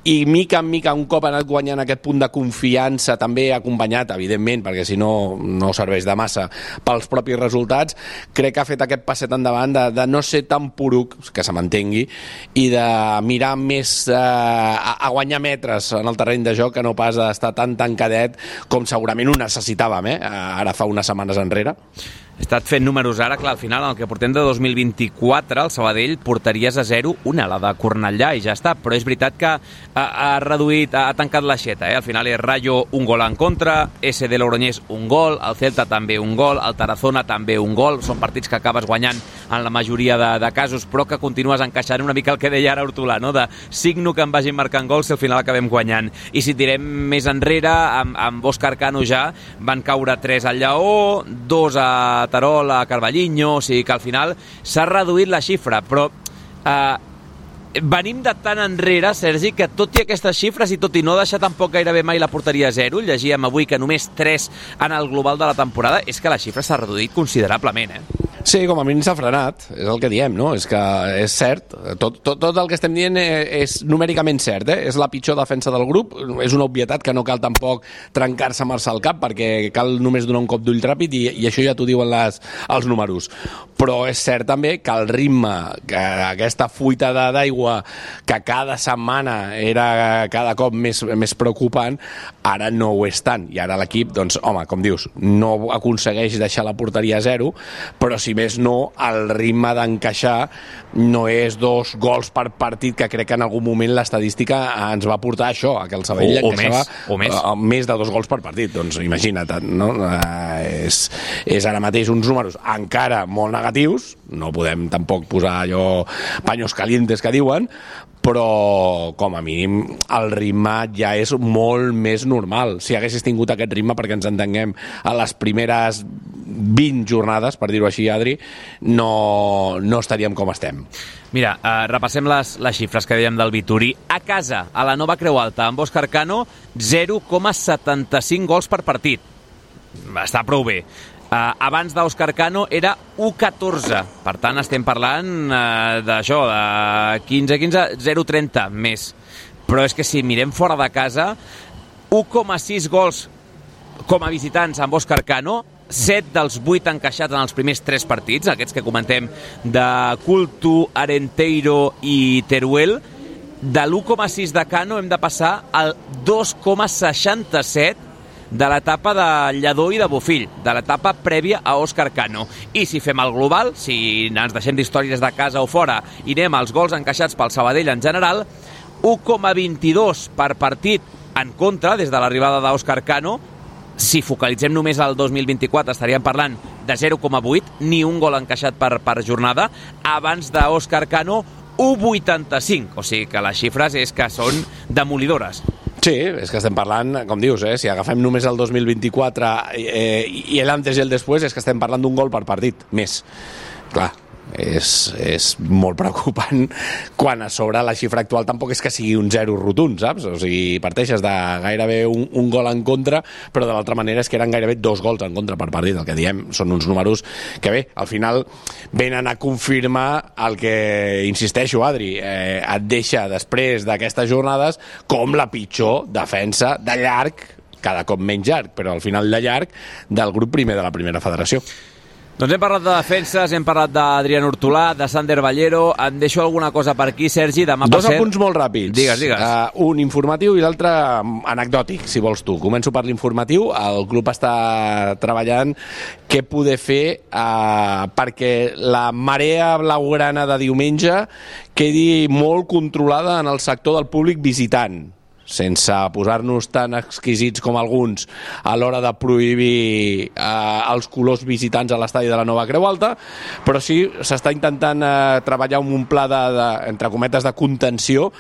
i mica en mica un cop ha anat guanyant aquest punt de confiança també acompanyat, evidentment, perquè si no no serveix de massa pels propis resultats, crec que ha fet aquest passet endavant de, de no ser tan poruc que se m'entengui, i de mirar més eh, a, a guanyar metres en el terreny de joc que no pas d'estar tan tancadet com segurament ho necessitàvem, eh? ara fa unes setmanes enrere. He estat fent números ara, clar, al final, el que portem de 2024, el Sabadell portaries a zero una, la de Cornellà, i ja està. Però és veritat que ha, ha reduït, ha, ha tancat l'aixeta, eh? Al final és Rayo un gol en contra, SD Logroñés un gol, el Celta també un gol, el Tarazona també un gol, són partits que acabes guanyant en la majoria de, de casos, però que continues encaixant una mica el que deia ara Hortolà, no? de signo que em vagin marcant gols si al final acabem guanyant. I si tirem més enrere, amb, amb Òscar Cano ja van caure 3 al Lleó, 2 a Terol, a Carballinho, o sigui que al final s'ha reduït la xifra, però eh, venim de tan enrere, Sergi, que tot i aquestes xifres i tot i no deixar tampoc gairebé mai la porteria a zero, llegíem avui que només 3 en el global de la temporada, és que la xifra s'ha reduït considerablement, eh? Sí, com a mínim s'ha frenat, és el que diem, no? És que és cert, tot, tot, tot el que estem dient és numèricament cert, eh? És la pitjor defensa del grup, és una obvietat que no cal tampoc trencar-se amb el cap perquè cal només donar un cop d'ull ràpid i, i això ja t'ho diuen les, els números. Però és cert també que el ritme, que aquesta fuita d'aigua que cada setmana era cada cop més, més preocupant, ara no ho és tant. I ara l'equip, doncs, home, com dius, no aconsegueix deixar la porteria a zero, però si més no, el ritme d'encaixar no és dos gols per partit, que crec que en algun moment l'estadística ens va portar això, a que el Sabadell O- o encaixava més, o més. uh, més de dos gols per partit. Doncs imagina't, no? Uh, és, és ara mateix uns números encara molt negatius, no podem tampoc posar allò paños calientes que diuen, però com a mínim el ritme ja és molt més normal. Si haguessis tingut aquest ritme, perquè ens entenguem, a les primeres 20 jornades, per dir-ho així, Adri, no, no estaríem com estem. Mira, eh, repassem les, les xifres que dèiem del Vituri. A casa, a la nova Creu Alta, amb Òscar Cano, 0,75 gols per partit. Està prou bé. Uh, abans d'Òscar Cano era 1,14. Per tant, estem parlant uh, d'això, de 15-15, 0,30 més. Però és que si mirem fora de casa, 1,6 gols com a visitants amb Òscar Cano, 7 dels 8 encaixats en els primers 3 partits, aquests que comentem de Cultu, Arenteiro i Teruel. De l'1,6 de Cano hem de passar al 2,67 de l'etapa de Lledó i de Bofill, de l'etapa prèvia a Òscar Cano. I si fem el global, si ens deixem d'històries de casa o fora i anem als gols encaixats pel Sabadell en general, 1,22 per partit en contra des de l'arribada d'Òscar Cano, si focalitzem només al 2024 estaríem parlant de 0,8, ni un gol encaixat per, per jornada, abans d'Òscar Cano 1,85, o sigui que les xifres és que són demolidores. Sí, és que estem parlant, com dius, eh, si agafem només el 2024 eh, i l'antes i el després, és que estem parlant d'un gol per partit, més. Clar, és, és molt preocupant quan a sobre la xifra actual tampoc és que sigui un zero rotund, saps? O sigui, parteixes de gairebé un, un gol en contra, però de l'altra manera és que eren gairebé dos gols en contra per partit. El que diem són uns números que bé, al final venen a confirmar el que, insisteixo, Adri, eh, et deixa després d'aquestes jornades com la pitjor defensa de llarg cada cop menys llarg, però al final de llarg del grup primer de la primera federació. Doncs hem parlat de defenses, hem parlat d'Adrián Hortolà, de Sander Ballero, em deixo alguna cosa per aquí, Sergi, demà Dos per cert... apunts molt ràpids. Digues, digues. Uh, un informatiu i l'altre um, anecdòtic, si vols tu. Començo per l'informatiu. El club està treballant què poder fer uh, perquè la marea blaugrana de diumenge quedi molt controlada en el sector del públic visitant sense posar-nos tan exquisits com alguns a l'hora de prohibir eh, els colors visitants a l'estadi de la Nova Creu Alta, però sí s'està intentant eh, treballar amb un pla de, de, entre cometes de contenció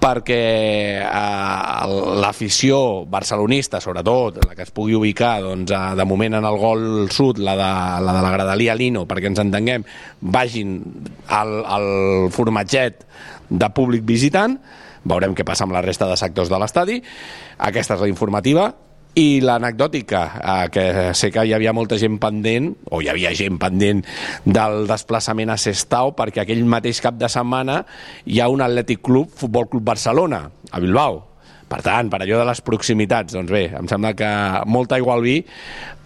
perquè eh, l'afició barcelonista, sobretot, la que es pugui ubicar doncs, eh, de moment en el gol sud, la de la, de la Gradalia Lino, perquè ens entenguem, vagin al, al formatget de públic visitant, veurem què passa amb la resta de sectors de l'estadi. Aquesta és la informativa. I l'anecdòtica, eh, que sé que hi havia molta gent pendent, o hi havia gent pendent del desplaçament a Sestao, perquè aquell mateix cap de setmana hi ha un Atlètic Club, Futbol Club Barcelona, a Bilbao. Per tant, per allò de les proximitats, doncs bé, em sembla que molta aigua al vi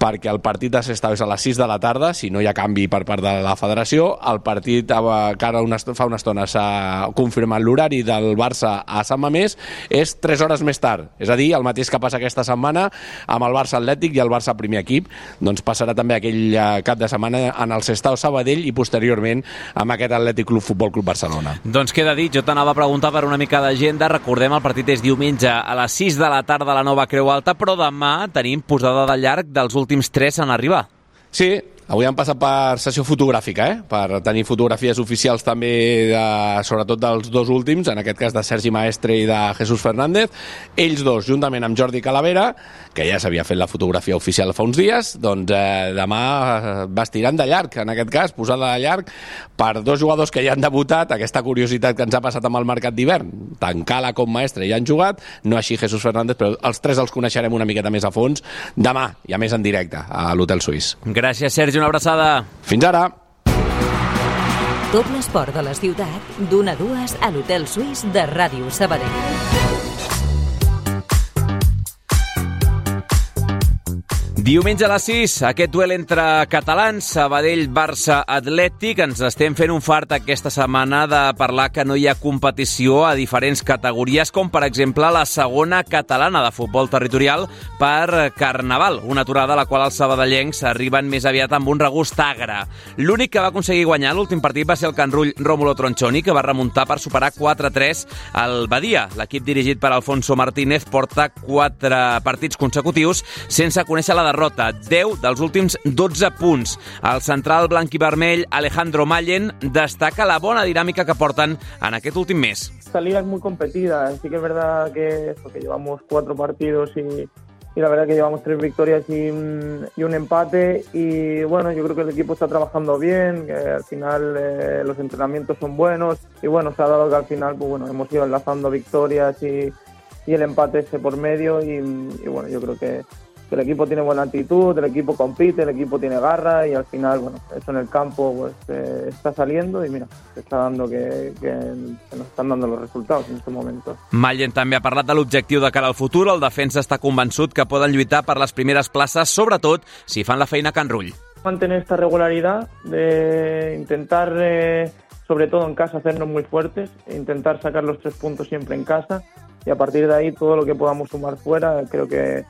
perquè el partit de Sestao és a les 6 de la tarda, si no hi ha canvi per part de la federació. El partit eh, que ara una, fa una estona s'ha confirmat l'horari del Barça a Sant Mamés és 3 hores més tard. És a dir, el mateix que passa aquesta setmana amb el Barça Atlètic i el Barça primer equip, doncs passarà també aquell eh, cap de setmana en el Sestao Sabadell i posteriorment amb aquest Atlètic Club Futbol Club Barcelona. Doncs queda dit, jo t'anava a preguntar per una mica d'agenda. Recordem, el partit és diumenge a les 6 de la tarda a la nova Creu Alta, però demà tenim posada de llarg dels últims 3 en arribar. Sí, Avui han passat per sessió fotogràfica, eh? per tenir fotografies oficials també, de, sobretot dels dos últims, en aquest cas de Sergi Maestre i de Jesús Fernández. Ells dos, juntament amb Jordi Calavera, que ja s'havia fet la fotografia oficial fa uns dies, doncs eh, demà eh, vestiran de llarg, en aquest cas, posada de llarg, per dos jugadors que ja han debutat, aquesta curiositat que ens ha passat amb el mercat d'hivern. Tant Cala com Maestre ja han jugat, no així Jesús Fernández, però els tres els coneixerem una miqueta més a fons demà, i a més en directe, a l'Hotel Suís. Gràcies, Sergi. Sergi, una abraçada. Fins ara. Tot l'esport de la ciutat, d'una a dues a l'Hotel Suís de Ràdio Sabadell. Diumenge a les 6, aquest duel entre catalans, Sabadell-Barça Atlètic. Ens estem fent un fart aquesta setmana de parlar que no hi ha competició a diferents categories, com per exemple la segona catalana de futbol territorial per Carnaval, una aturada a la qual els sabadellencs arriben més aviat amb un regust agre. L'únic que va aconseguir guanyar l'últim partit va ser el canrull Rómulo Tronchoni, que va remuntar per superar 4-3 al Badia. L'equip dirigit per Alfonso Martínez porta 4 partits consecutius sense conèixer la derrota, 10 dels últims 12 punts. El central blanc i vermell, Alejandro Mallen, destaca la bona dinàmica que porten en aquest últim mes. Esta liga es muy competida, sí que es verdad que, que llevamos cuatro partidos y, y la verdad que llevamos tres victorias y y un, empate y bueno, yo creo que el equipo está trabajando bien, que al final eh, los entrenamientos son buenos y bueno, se ha dado que al final pues bueno, hemos ido enlazando victorias y, y el empate ese por medio y, y bueno, yo creo que el equipo tiene buena actitud, el equipo compite, el equipo tiene garra y al final, bueno, eso en el campo pues eh, está saliendo y mira, se está dando que, que, que nos están dando los resultados en este momento. Mallen també ha parlat de l'objectiu de cara al futur. El defensa està convençut que poden lluitar per les primeres places, sobretot si fan la feina a Can Rull. Mantener esta regularidad de intentar, eh, sobre todo en casa, hacernos muy fuertes, intentar sacar los tres puntos siempre en casa y a partir de ahí todo lo que podamos sumar fuera creo que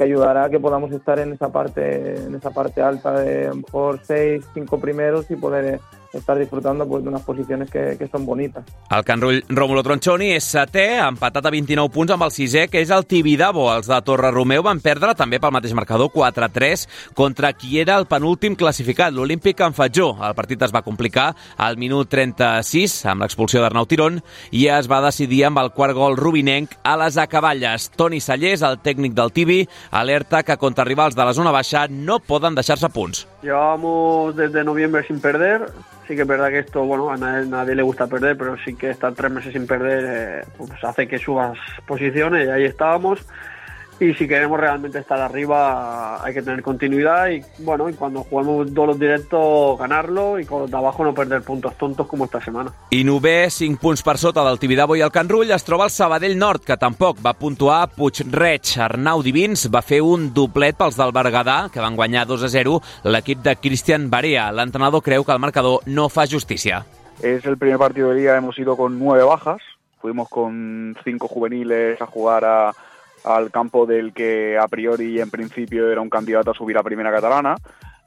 que ayudará a que podamos estar en esa parte en esa parte alta de a mejor seis, cinco primeros y poder estar disfrutando pues, d'unes posicions que, que són bonites. El Canrull Rómulo Tronchoni és setè, empatat a 29 punts amb el sisè, que és el Tibidabo. Els de Torre Romeu van perdre també pel mateix marcador 4-3 contra qui era el penúltim classificat, l'Olímpic en Fatjó. El partit es va complicar al minut 36 amb l'expulsió d'Arnau Tirón i es va decidir amb el quart gol rubinenc a les acaballes. Toni Sallés, el tècnic del Tibi, alerta que contra rivals de la zona baixa no poden deixar-se punts. Llevamos desde noviembre sin perder, sí que es verdad que esto, bueno, a nadie, nadie, le gusta perder, pero sí que estar tres meses sin perder eh, pues hace que subas posiciones y ahí estábamos. Y si queremos realmente estar arriba hay que tener continuidad y bueno, y cuando juguemos duelos directos ganarlo y con los de abajo no perder puntos tontos como esta semana. I novè, 5 punts per sota del Tibidabo i el Can Rull, es troba el Sabadell Nord, que tampoc va puntuar Puigreig. Arnau Divins va fer un doblet pels del Berguedà, que van guanyar 2 a 0 l'equip de Cristian Barea. L'entrenador creu que el marcador no fa justícia. Es el primer partido de liga, hemos ido con nueve bajas, fuimos con cinco juveniles a jugar a al campo del que a priori y en principio era un candidato a subir a Primera Catalana.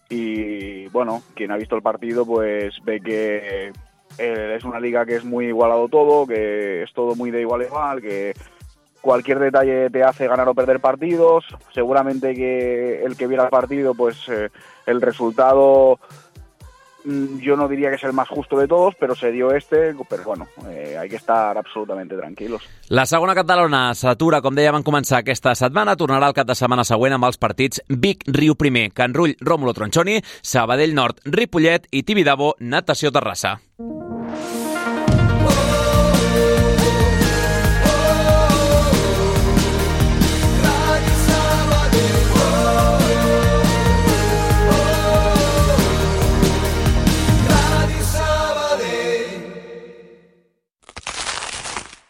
Y bueno, quien ha visto el partido pues ve que eh, es una liga que es muy igualado todo, que es todo muy de igual a igual, que cualquier detalle te hace ganar o perder partidos, seguramente que el que viera el partido pues eh, el resultado yo no diría que es el más justo de todos, pero se dio este, pero bueno, eh, hay que estar absolutamente tranquilos. La segona catalana s'atura, com dèiem, en començar aquesta setmana. Tornarà el cap de setmana següent amb els partits Vic, Riu Primer, Can Rull, Rómulo Tronchoni, Sabadell Nord, Ripollet i Tibidabo, Natació Terrassa.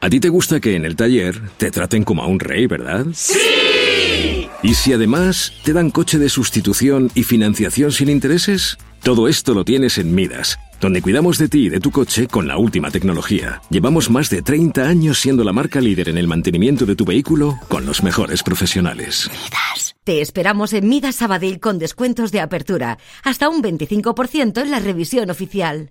A ti te gusta que en el taller te traten como a un rey, ¿verdad? ¡Sí! ¿Y si además te dan coche de sustitución y financiación sin intereses? Todo esto lo tienes en Midas, donde cuidamos de ti y de tu coche con la última tecnología. Llevamos más de 30 años siendo la marca líder en el mantenimiento de tu vehículo con los mejores profesionales. Te esperamos en Midas Sabadell con descuentos de apertura, hasta un 25% en la revisión oficial.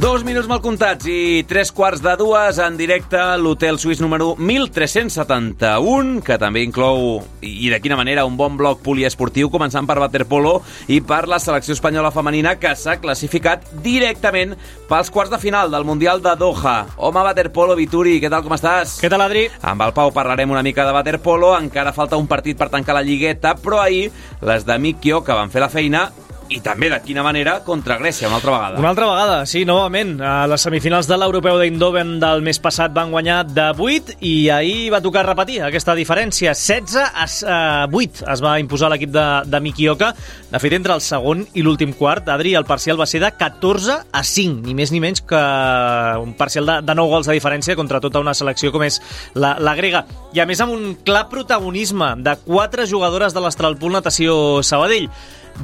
Dos minuts mal comptats i tres quarts de dues en directe a l'Hotel Suís número 1371, que també inclou, i de quina manera, un bon bloc poliesportiu, començant per waterpolo i per la selecció espanyola femenina, que s'ha classificat directament pels quarts de final del Mundial de Doha. Home, waterpolo, Vituri, què tal, com estàs? Què tal, Adri? Amb el Pau parlarem una mica de waterpolo, encara falta un partit per tancar la lligueta, però ahir les de Mikio, que van fer la feina, i també de quina manera contra Grècia, una altra vegada. Una altra vegada, sí, novament. A les semifinals de l'Europeu d'Eindhoven del mes passat van guanyar de 8 i ahir va tocar repetir aquesta diferència. 16 a 8 es va imposar l'equip de, de Mikioka. De fet, entre el segon i l'últim quart, Adri, el parcial va ser de 14 a 5, ni més ni menys que un parcial de, de 9 gols de diferència contra tota una selecció com és la, la grega. I a més amb un clar protagonisme de quatre jugadores de l'Astralpool Natació Sabadell.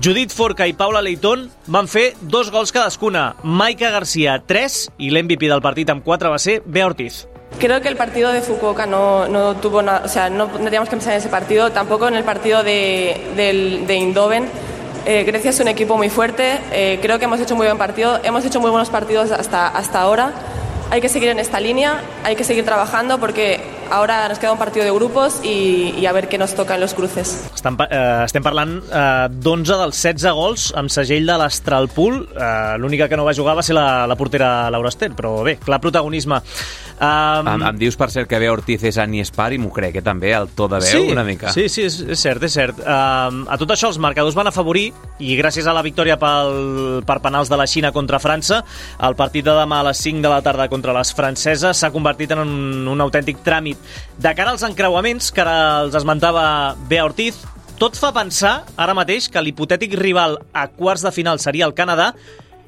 Judit Forca i Paula Leitón van fer dos gols cadascuna. Maika García, 3, i l'MVP del partit amb 4 va ser Bea Ortiz. Creo que el partido de Fukuoka no, no tuvo nada, o sea, no, no que pensar en ese partido, tampoco en el partido de, de Eindhoven. Eh, Grecia es un equipo muy fuerte, eh, creo que hemos hecho muy buen partido, hemos hecho muy buenos partidos hasta, hasta ahora. Hay que seguir en esta línea, hay que seguir trabajando porque ahora nos queda un partido de grupos y, y a ver qué nos toca en los cruces. Estem, eh, estem parlant eh, d'11 dels 16 gols amb segell de l'Astralpool. Eh, L'única que no va jugar va ser la, la portera Laura Ester, però bé, clar protagonisme. Um, Em, em dius, per cert, que Bea Ortiz és Annie Spar i m'ho crec, eh, també, el to de veu, sí, una mica. Sí, sí, és, és cert, és cert. Um, a tot això els marcadors van afavorir i gràcies a la victòria pel, per penals de la Xina contra França, el partit de demà a les 5 de la tarda contra les franceses s'ha convertit en un, un autèntic tràmit. De cara als encreuaments, que ara els esmentava Bea Ortiz, tot fa pensar ara mateix que l'hipotètic rival a quarts de final seria el Canadà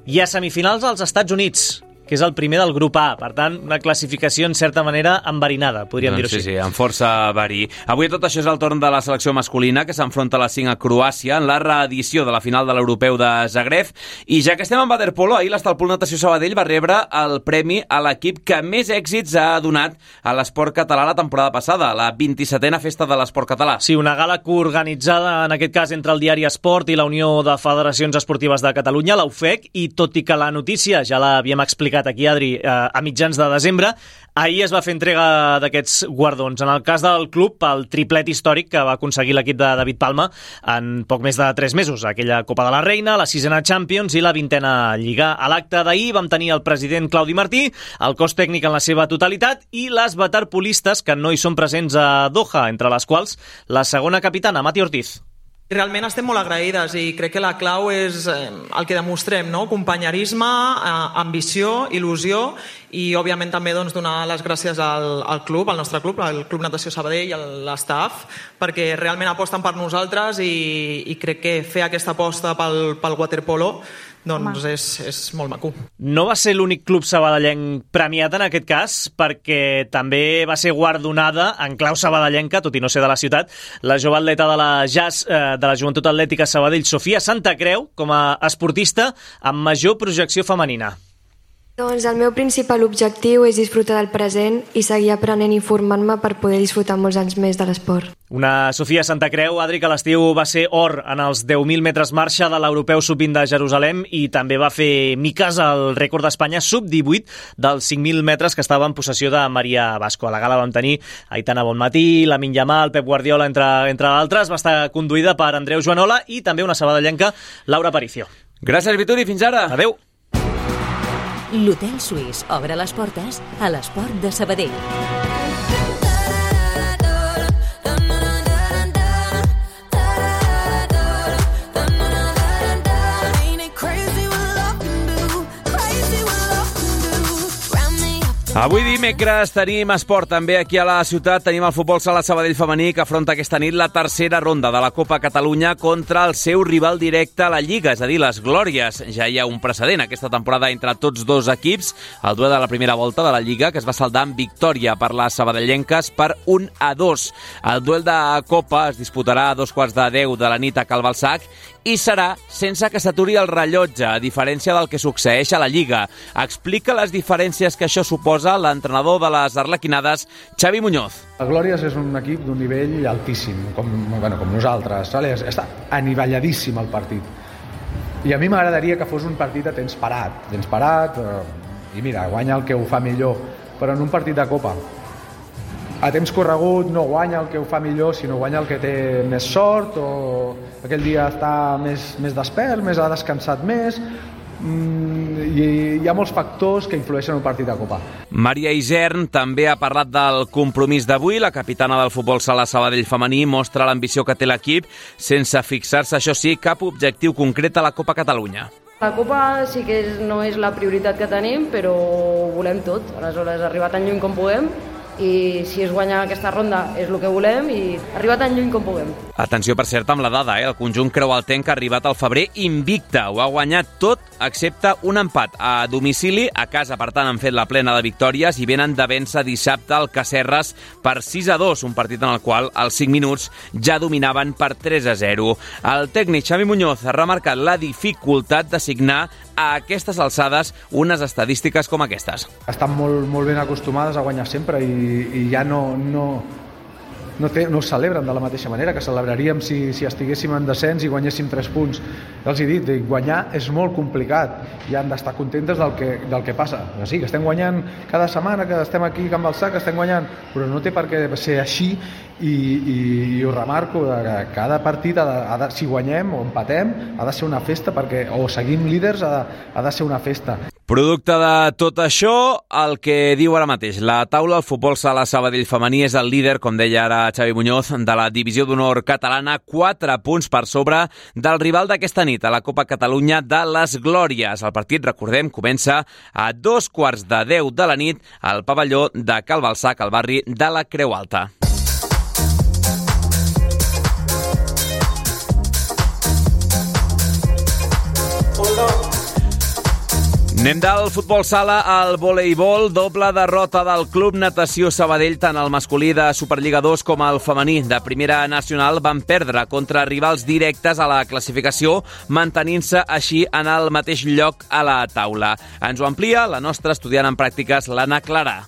i a semifinals als Estats Units, que és el primer del grup A. Per tant, una classificació, en certa manera, enverinada, podríem Doncs dir-ho sí, així. sí, amb força verí. Avui tot això és el torn de la selecció masculina, que s'enfronta a les 5 a Croàcia en la reedició de la final de l'Europeu de Zagreb. I ja que estem en waterpolo, ahir l'Estalpol Natació Sabadell va rebre el premi a l'equip que més èxits ha donat a l'esport català la temporada passada, la 27a Festa de l'Esport Català. Sí, una gala coorganitzada, en aquest cas, entre el diari Esport i la Unió de Federacions Esportives de Catalunya, la UFEC, i tot i que la notícia ja l'havíem explicat aquí, Adri, eh, a mitjans de desembre, ahir es va fer entrega d'aquests guardons. En el cas del club, el triplet històric que va aconseguir l'equip de David Palma en poc més de 3 mesos. Aquella Copa de la Reina, la sisena Champions i la vintena Lliga. A l'acte d'ahir vam tenir el president Claudi Martí, el cos tècnic en la seva totalitat i les waterpolistes que no hi són presents a Doha, entre les quals la segona capitana, Mati Ortiz. Realment estem molt agraïdes i crec que la clau és eh, el que demostrem, no? companyerisme, eh, ambició, il·lusió i òbviament també doncs, donar les gràcies al, al club, al nostre club, al Club Natació Sabadell i a l'estaf, perquè realment aposten per nosaltres i, i crec que fer aquesta aposta pel, pel waterpolo doncs és, és molt maco. No va ser l'únic club sabadellenc premiat en aquest cas, perquè també va ser guardonada en clau sabadellenca, tot i no ser de la ciutat, la jove atleta de la jazz eh, de la Joventut Atlètica Sabadell, Sofia Santa Creu, com a esportista amb major projecció femenina. Doncs el meu principal objectiu és disfrutar del present i seguir aprenent i formant-me per poder disfrutar molts anys més de l'esport. Una Sofia Santa Creu, Adri, que l'estiu va ser or en els 10.000 metres marxa de l'Europeu Sub-20 de Jerusalem i també va fer miques al rècord d'Espanya Sub-18 dels 5.000 metres que estava en possessió de Maria Vasco. A la gala vam tenir Aitana Bonmatí, Lamin Yamal, Pep Guardiola, entre, entre d'altres. Va estar conduïda per Andreu Joanola i també una sabadellenca, Laura Aparicio. Gràcies, Vituri. Fins ara. Adeu. L'Hotel Suís obre les portes a l'esport de Sabadell. Avui dimecres tenim esport també aquí a la ciutat. Tenim el futbol sala Sabadell femení que afronta aquesta nit la tercera ronda de la Copa Catalunya contra el seu rival directe a la Lliga, és a dir, les Glòries. Ja hi ha un precedent aquesta temporada entre tots dos equips. El duel de la primera volta de la Lliga que es va saldar amb victòria per les sabadellenques per 1 a 2. El duel de Copa es disputarà a dos quarts de 10 de la nit a Calbalsac i serà sense que s'aturi el rellotge, a diferència del que succeeix a la Lliga. Explica les diferències que això suposa l'entrenador de les Arlequinades, Xavi Muñoz. El Glòries és un equip d'un nivell altíssim, com, bueno, com nosaltres. Vale? Està anivelladíssim el partit. I a mi m'agradaria que fos un partit a temps parat. Temps parat, eh, i mira, guanya el que ho fa millor. Però en un partit de Copa, a temps corregut no guanya el que ho fa millor, sinó guanya el que té més sort o aquell dia està més, més despert, més ha descansat més, mm, i hi ha molts factors que influeixen en un partit de Copa. Maria Isern també ha parlat del compromís d'avui. La capitana del futbol sala Sabadell femení mostra l'ambició que té l'equip sense fixar-se, això sí, cap objectiu concret a la Copa Catalunya. La Copa sí que és, no és la prioritat que tenim, però volem tot. Aleshores, arribar tan lluny com puguem i si es guanya aquesta ronda és el que volem i arribar tan lluny com puguem. Atenció, per cert, amb la dada, eh? el conjunt Creualtenc ha arribat al febrer invicta. Ho ha guanyat tot, excepte un empat a domicili. A casa, per tant, han fet la plena de victòries i venen de vèncer dissabte al Cacerres per 6 a 2, un partit en el qual als 5 minuts ja dominaven per 3 a 0. El tècnic Xavi Muñoz ha remarcat la dificultat de signar a aquestes alçades unes estadístiques com aquestes. Estan molt, molt ben acostumades a guanyar sempre i, i ja no, no, no, té, no celebren de la mateixa manera que celebraríem si, si estiguéssim en descens i guanyéssim 3 punts. Ja els he dit, guanyar és molt complicat i han d'estar contentes del que, del que passa. O sí, que estem guanyant cada setmana, que estem aquí a Can Balsà, que estem guanyant, però no té per què ser així i, i, i ho remarco, que cada partit, ha de, ha de, si guanyem o empatem, ha de ser una festa, perquè o seguim líders, ha de, ha de ser una festa. Producte de tot això, el que diu ara mateix. La taula del futbol sala Sabadell femení és el líder, com deia ara Xavi Muñoz, de la divisió d'honor catalana, 4 punts per sobre del rival d'aquesta nit a la Copa Catalunya de les Glòries. El partit, recordem, comença a dos quarts de 10 de la nit al pavelló de Calbalsac, al barri de la Creu Alta. Anem del futbol sala al voleibol, doble derrota del Club Natació Sabadell, tant el masculí de Superliga 2 com el femení de Primera Nacional van perdre contra rivals directes a la classificació, mantenint-se així en el mateix lloc a la taula. Ens ho amplia la nostra estudiant en pràctiques, l'Anna Clara.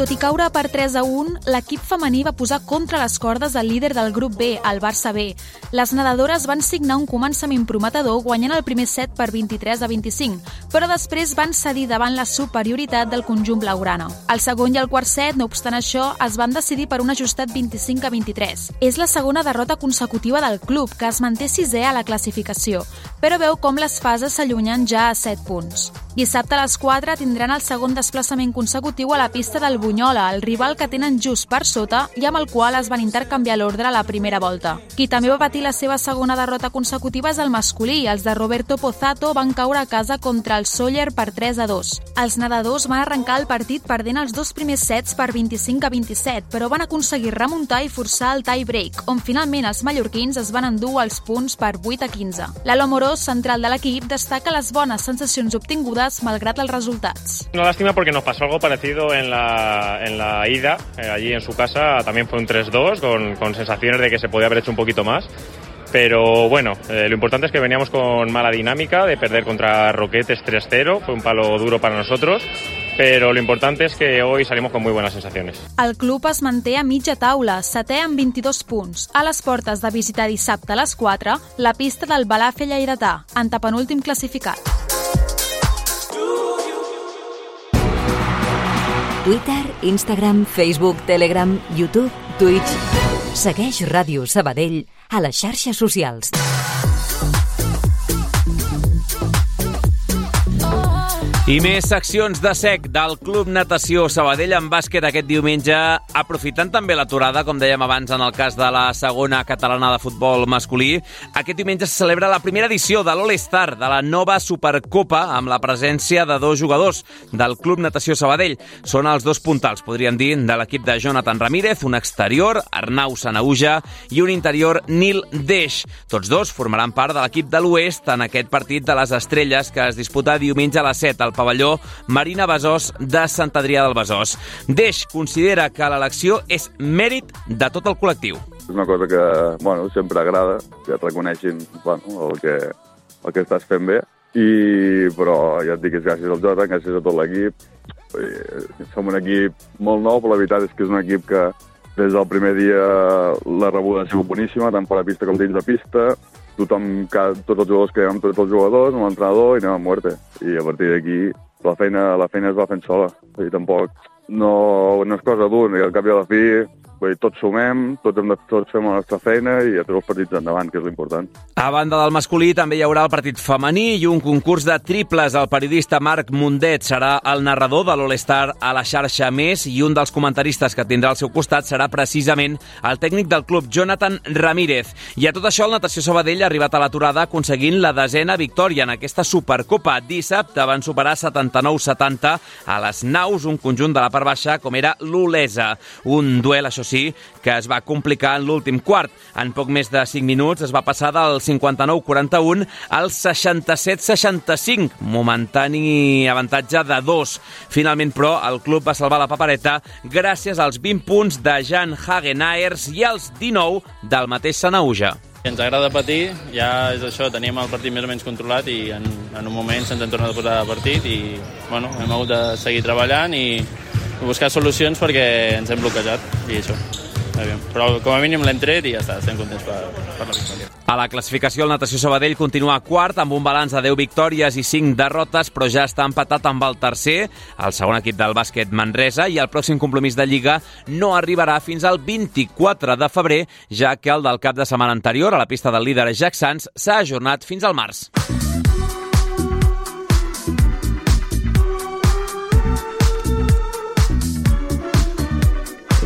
Tot i caure per 3 a 1, l'equip femení va posar contra les cordes el líder del grup B, el Barça B. Les nedadores van signar un començament prometedor guanyant el primer set per 23 a 25, però després van cedir davant la superioritat del conjunt blaugrana. El segon i el quart set, no obstant això, es van decidir per un ajustat 25 a 23. És la segona derrota consecutiva del club, que es manté sisè a la classificació, però veu com les fases s'allunyen ja a 7 punts. Dissabte a les 4 tindran el segon desplaçament consecutiu a la pista del Bunyola, el rival que tenen just per sota i amb el qual es van intercanviar l'ordre a la primera volta. Qui també va patir la seva segona derrota consecutiva és el masculí. Els de Roberto Pozzato van caure a casa contra el Sóller per 3 a 2. Els nedadors van arrencar el partit perdent els dos primers sets per 25 a 27, però van aconseguir remuntar i forçar el tie break, on finalment els mallorquins es van endur els punts per 8 a 15. L'Alo Morós, central de l'equip, destaca les bones sensacions obtingudes malgrat els resultats. Una lástima porque nos pasó algo parecido en la, en la ida, eh, allí en su casa, también fue un 3-2, con, con sensaciones de que se podía haber hecho un poquito más. Pero bueno, eh, lo importante es que veníamos con mala dinámica de perder contra Roquetes 3-0, fue un palo duro para nosotros, pero lo importante es que hoy salimos con muy buenas sensaciones. El club es manté a mitja taula, setè amb 22 punts. A les portes de visitar dissabte a les 4 la pista del Balafé Lleidatà, antepenúltim classificat. Twitter, Instagram, Facebook, Telegram, YouTube, Twitch... Segueix Ràdio Sabadell a les xarxes socials. I més seccions de sec del Club Natació Sabadell en bàsquet aquest diumenge, aprofitant també l'aturada, com dèiem abans en el cas de la segona catalana de futbol masculí. Aquest diumenge se celebra la primera edició de l'All-Star, de la nova Supercopa, amb la presència de dos jugadors del Club Natació Sabadell. Són els dos puntals, podríem dir, de l'equip de Jonathan Ramírez, un exterior, Arnau Sanauja, i un interior, Nil Deix. Tots dos formaran part de l'equip de l'Oest en aquest partit de les estrelles que es disputa diumenge a les 7 al pavelló Marina Besòs de Sant Adrià del Besòs. Deix considera que l'elecció és mèrit de tot el col·lectiu. És una cosa que, bueno, sempre agrada, que et reconeixin bueno, el, que, el que estàs fent bé, i, però ja et dic, és gràcies al Jota, gràcies a tot l'equip. Som un equip molt nou, però la veritat és que és un equip que des del primer dia la rebuda ha sigut boníssima, tant per la pista com dins de pista. Tothom, ca- tots els jugadors que amb tots els jugadors, amb l'entrenador i anem a muerte. I a partir d'aquí la feina, la feina es va fent sola. Dir, tampoc no, no és cosa d'un, i al cap i a la fi vull dir, tots sumem, tots, hem de, tots fem la nostra feina i a tots els partits endavant, que és l'important. A banda del masculí, també hi haurà el partit femení i un concurs de triples. El periodista Marc Mundet serà el narrador de l'All-Star a la xarxa Més i un dels comentaristes que tindrà al seu costat serà precisament el tècnic del club, Jonathan Ramírez. I a tot això, el Natació Sabadell ha arribat a l'aturada aconseguint la desena victòria en aquesta Supercopa. Dissabte van superar 79-70 a les naus, un conjunt de la part baixa com era l'Olesa. Un duel, això sí, que es va complicar en l'últim quart. En poc més de 5 minuts es va passar del 59-41 al 67-65, momentani avantatge de 2. Finalment, però, el club va salvar la papereta gràcies als 20 punts de Jan Hagenaers i als 19 del mateix Sanauja. Ens agrada patir, ja és això, teníem el partit més o menys controlat i en, en un moment se'ns hem tornat a posar a partit i bueno, hem hagut de seguir treballant i buscar solucions perquè ens hem bloquejat i això. Però com a mínim l'hem tret i ja està, estem contents per, per la victòria. A la classificació, el Natació Sabadell continua quart amb un balanç de 10 victòries i 5 derrotes, però ja està empatat amb el tercer, el segon equip del bàsquet Manresa, i el pròxim compromís de Lliga no arribarà fins al 24 de febrer, ja que el del cap de setmana anterior, a la pista del líder Jack Sanz, s'ha ajornat fins al març.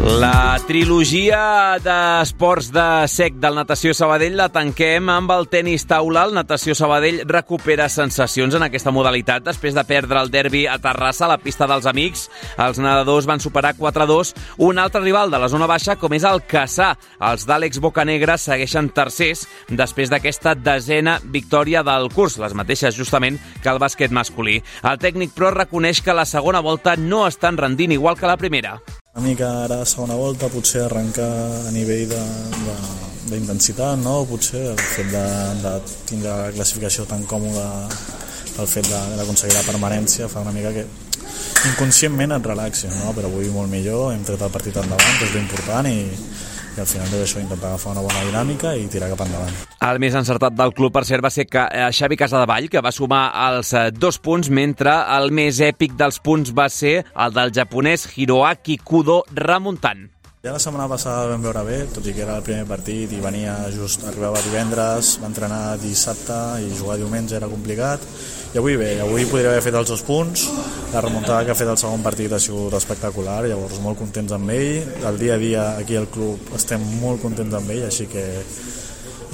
La trilogia d'esports de sec del Natació Sabadell la tanquem amb el tenis taula. El Natació Sabadell recupera sensacions en aquesta modalitat després de perdre el derbi a Terrassa a la pista dels amics. Els nedadors van superar 4-2 un altre rival de la zona baixa com és el Caçà. Els d'Àlex Bocanegra segueixen tercers després d'aquesta desena victòria del curs, les mateixes justament que el bàsquet masculí. El tècnic però reconeix que la segona volta no estan rendint igual que la primera. Una mica ara a segona volta potser arrencar a nivell de- de- d'intensitat, no? potser el fet de, de tindre la classificació tan còmoda el fet d'aconseguir la permanència fa una mica que inconscientment et relaxi, no? però avui molt millor, hem tret el partit endavant, que és l'important i, i al final tot això intentar agafar una bona dinàmica i tirar cap endavant. El més encertat del club, per cert, va ser que eh, Xavi Casadevall, que va sumar els eh, dos punts, mentre el més èpic dels punts va ser el del japonès Hiroaki Kudo remuntant. Ja la setmana passada vam veure bé, tot i que era el primer partit i venia just, arribava divendres, va entrenar dissabte i jugar diumenge era complicat. I avui bé, avui podria haver fet els dos punts, la remuntada que ha fet el segon partit ha sigut espectacular, llavors molt contents amb ell. El dia a dia aquí al club estem molt contents amb ell, així que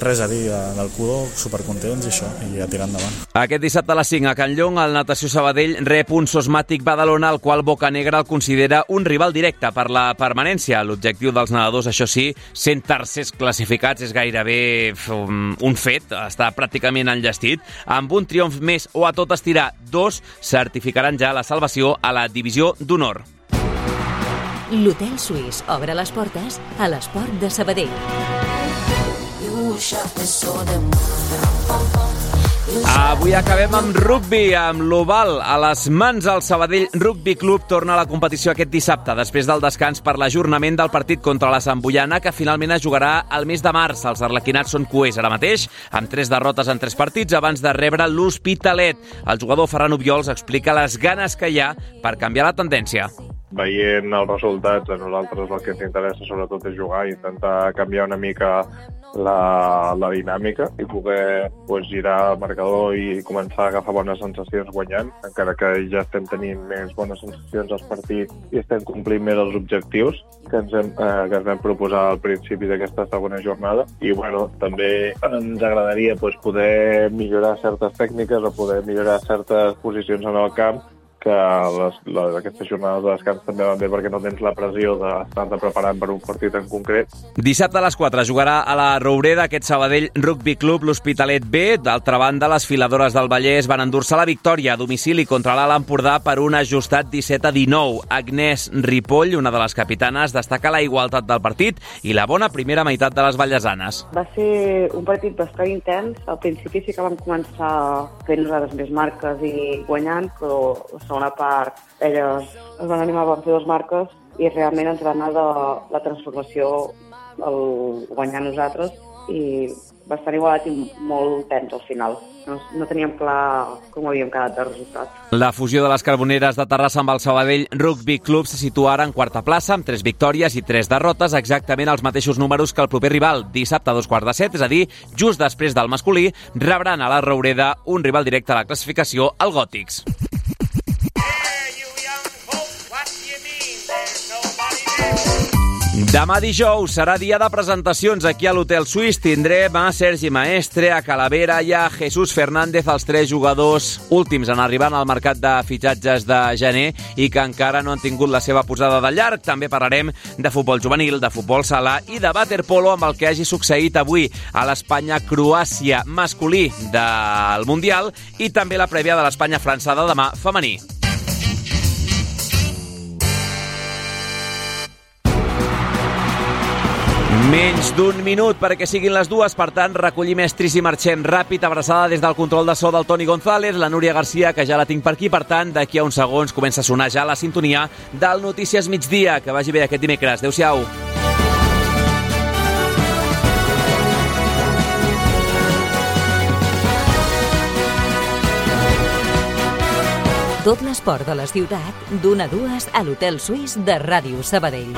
res a dir de- del Kudo, supercontents i això, i a tirar endavant. Aquest dissabte a les 5 a Can Llong, el Natació Sabadell rep un Sosmàtic Badalona, el qual Bocanegra el considera un rival directe per la permanència. L'objectiu dels nedadors, això sí, sent tercers classificats, és gairebé um, un fet, està pràcticament enllestit. Amb un triomf més o a tot estirar dos, certificaran ja la salvació a la divisió d'honor. L'Hotel Suís obre les portes a l'esport de Sabadell. Avui acabem amb rugby, amb l'Oval a les mans. El Sabadell Rugby Club torna a la competició aquest dissabte, després del descans per l'ajornament del partit contra la Samboiana, que finalment es jugarà al mes de març. Els arlequinats són coers ara mateix, amb tres derrotes en tres partits abans de rebre l'Hospitalet. El jugador Ferran Obiols explica les ganes que hi ha per canviar la tendència. Veient els resultats, a nosaltres el que ens interessa sobretot és jugar i intentar canviar una mica la, la dinàmica i poder pues, girar el marcador i començar a agafar bones sensacions guanyant, encara que ja estem tenint més bones sensacions als partits i estem complint més els objectius que ens, hem, eh, que ens vam proposar al principi d'aquesta segona jornada. I bueno, també ens agradaria pues, poder millorar certes tècniques o poder millorar certes posicions en el camp que les, les, aquestes jornades de descans també van bé perquè no tens la pressió d'estar-te preparant per un partit en concret. Dissabte a les 4 jugarà a la Roureda aquest Sabadell Rugby Club l'Hospitalet B. D'altra banda, les filadores del Vallès van endur-se la victòria a domicili contra l'Alt Empordà per un ajustat 17 a 19. Agnès Ripoll, una de les capitanes, destaca la igualtat del partit i la bona primera meitat de les vallesanes. Va ser un partit bastant intens. Al principi sí que vam començar fent nosaltres més marques i guanyant, però segona part elles es van animar, van fer dues marques i realment ens va anar de la transformació el guanyar nosaltres i bastant igualat i molt tens al final. No, no teníem clar com havíem quedat de resultat. La fusió de les carboneres de Terrassa amb el Sabadell Rugby Club se situa ara en quarta plaça amb tres victòries i tres derrotes, exactament els mateixos números que el proper rival. Dissabte a dos quarts de set, és a dir, just després del masculí, rebran a la Roureda un rival directe a la classificació, el Gòtics. Demà dijous serà dia de presentacions aquí a l'Hotel Suís. Tindrem a Sergi Maestre, a Calavera i a Jesús Fernández, els tres jugadors últims en arribar al mercat de fitxatges de gener i que encara no han tingut la seva posada de llarg. També parlarem de futbol juvenil, de futbol sala i de waterpolo amb el que hagi succeït avui a l'Espanya-Croàcia masculí del Mundial i també la prèvia de l'Espanya-França de demà femení. Menys d'un minut perquè siguin les dues, per tant, recollim estris i marxem ràpid, abraçada des del control de so del Toni González, la Núria Garcia, que ja la tinc per aquí, per tant, d'aquí a uns segons comença a sonar ja la sintonia del Notícies Migdia. Que vagi bé aquest dimecres. Adéu-siau. Tot l'esport de la ciutat, d'una a dues a l'Hotel Suís de Ràdio Sabadell.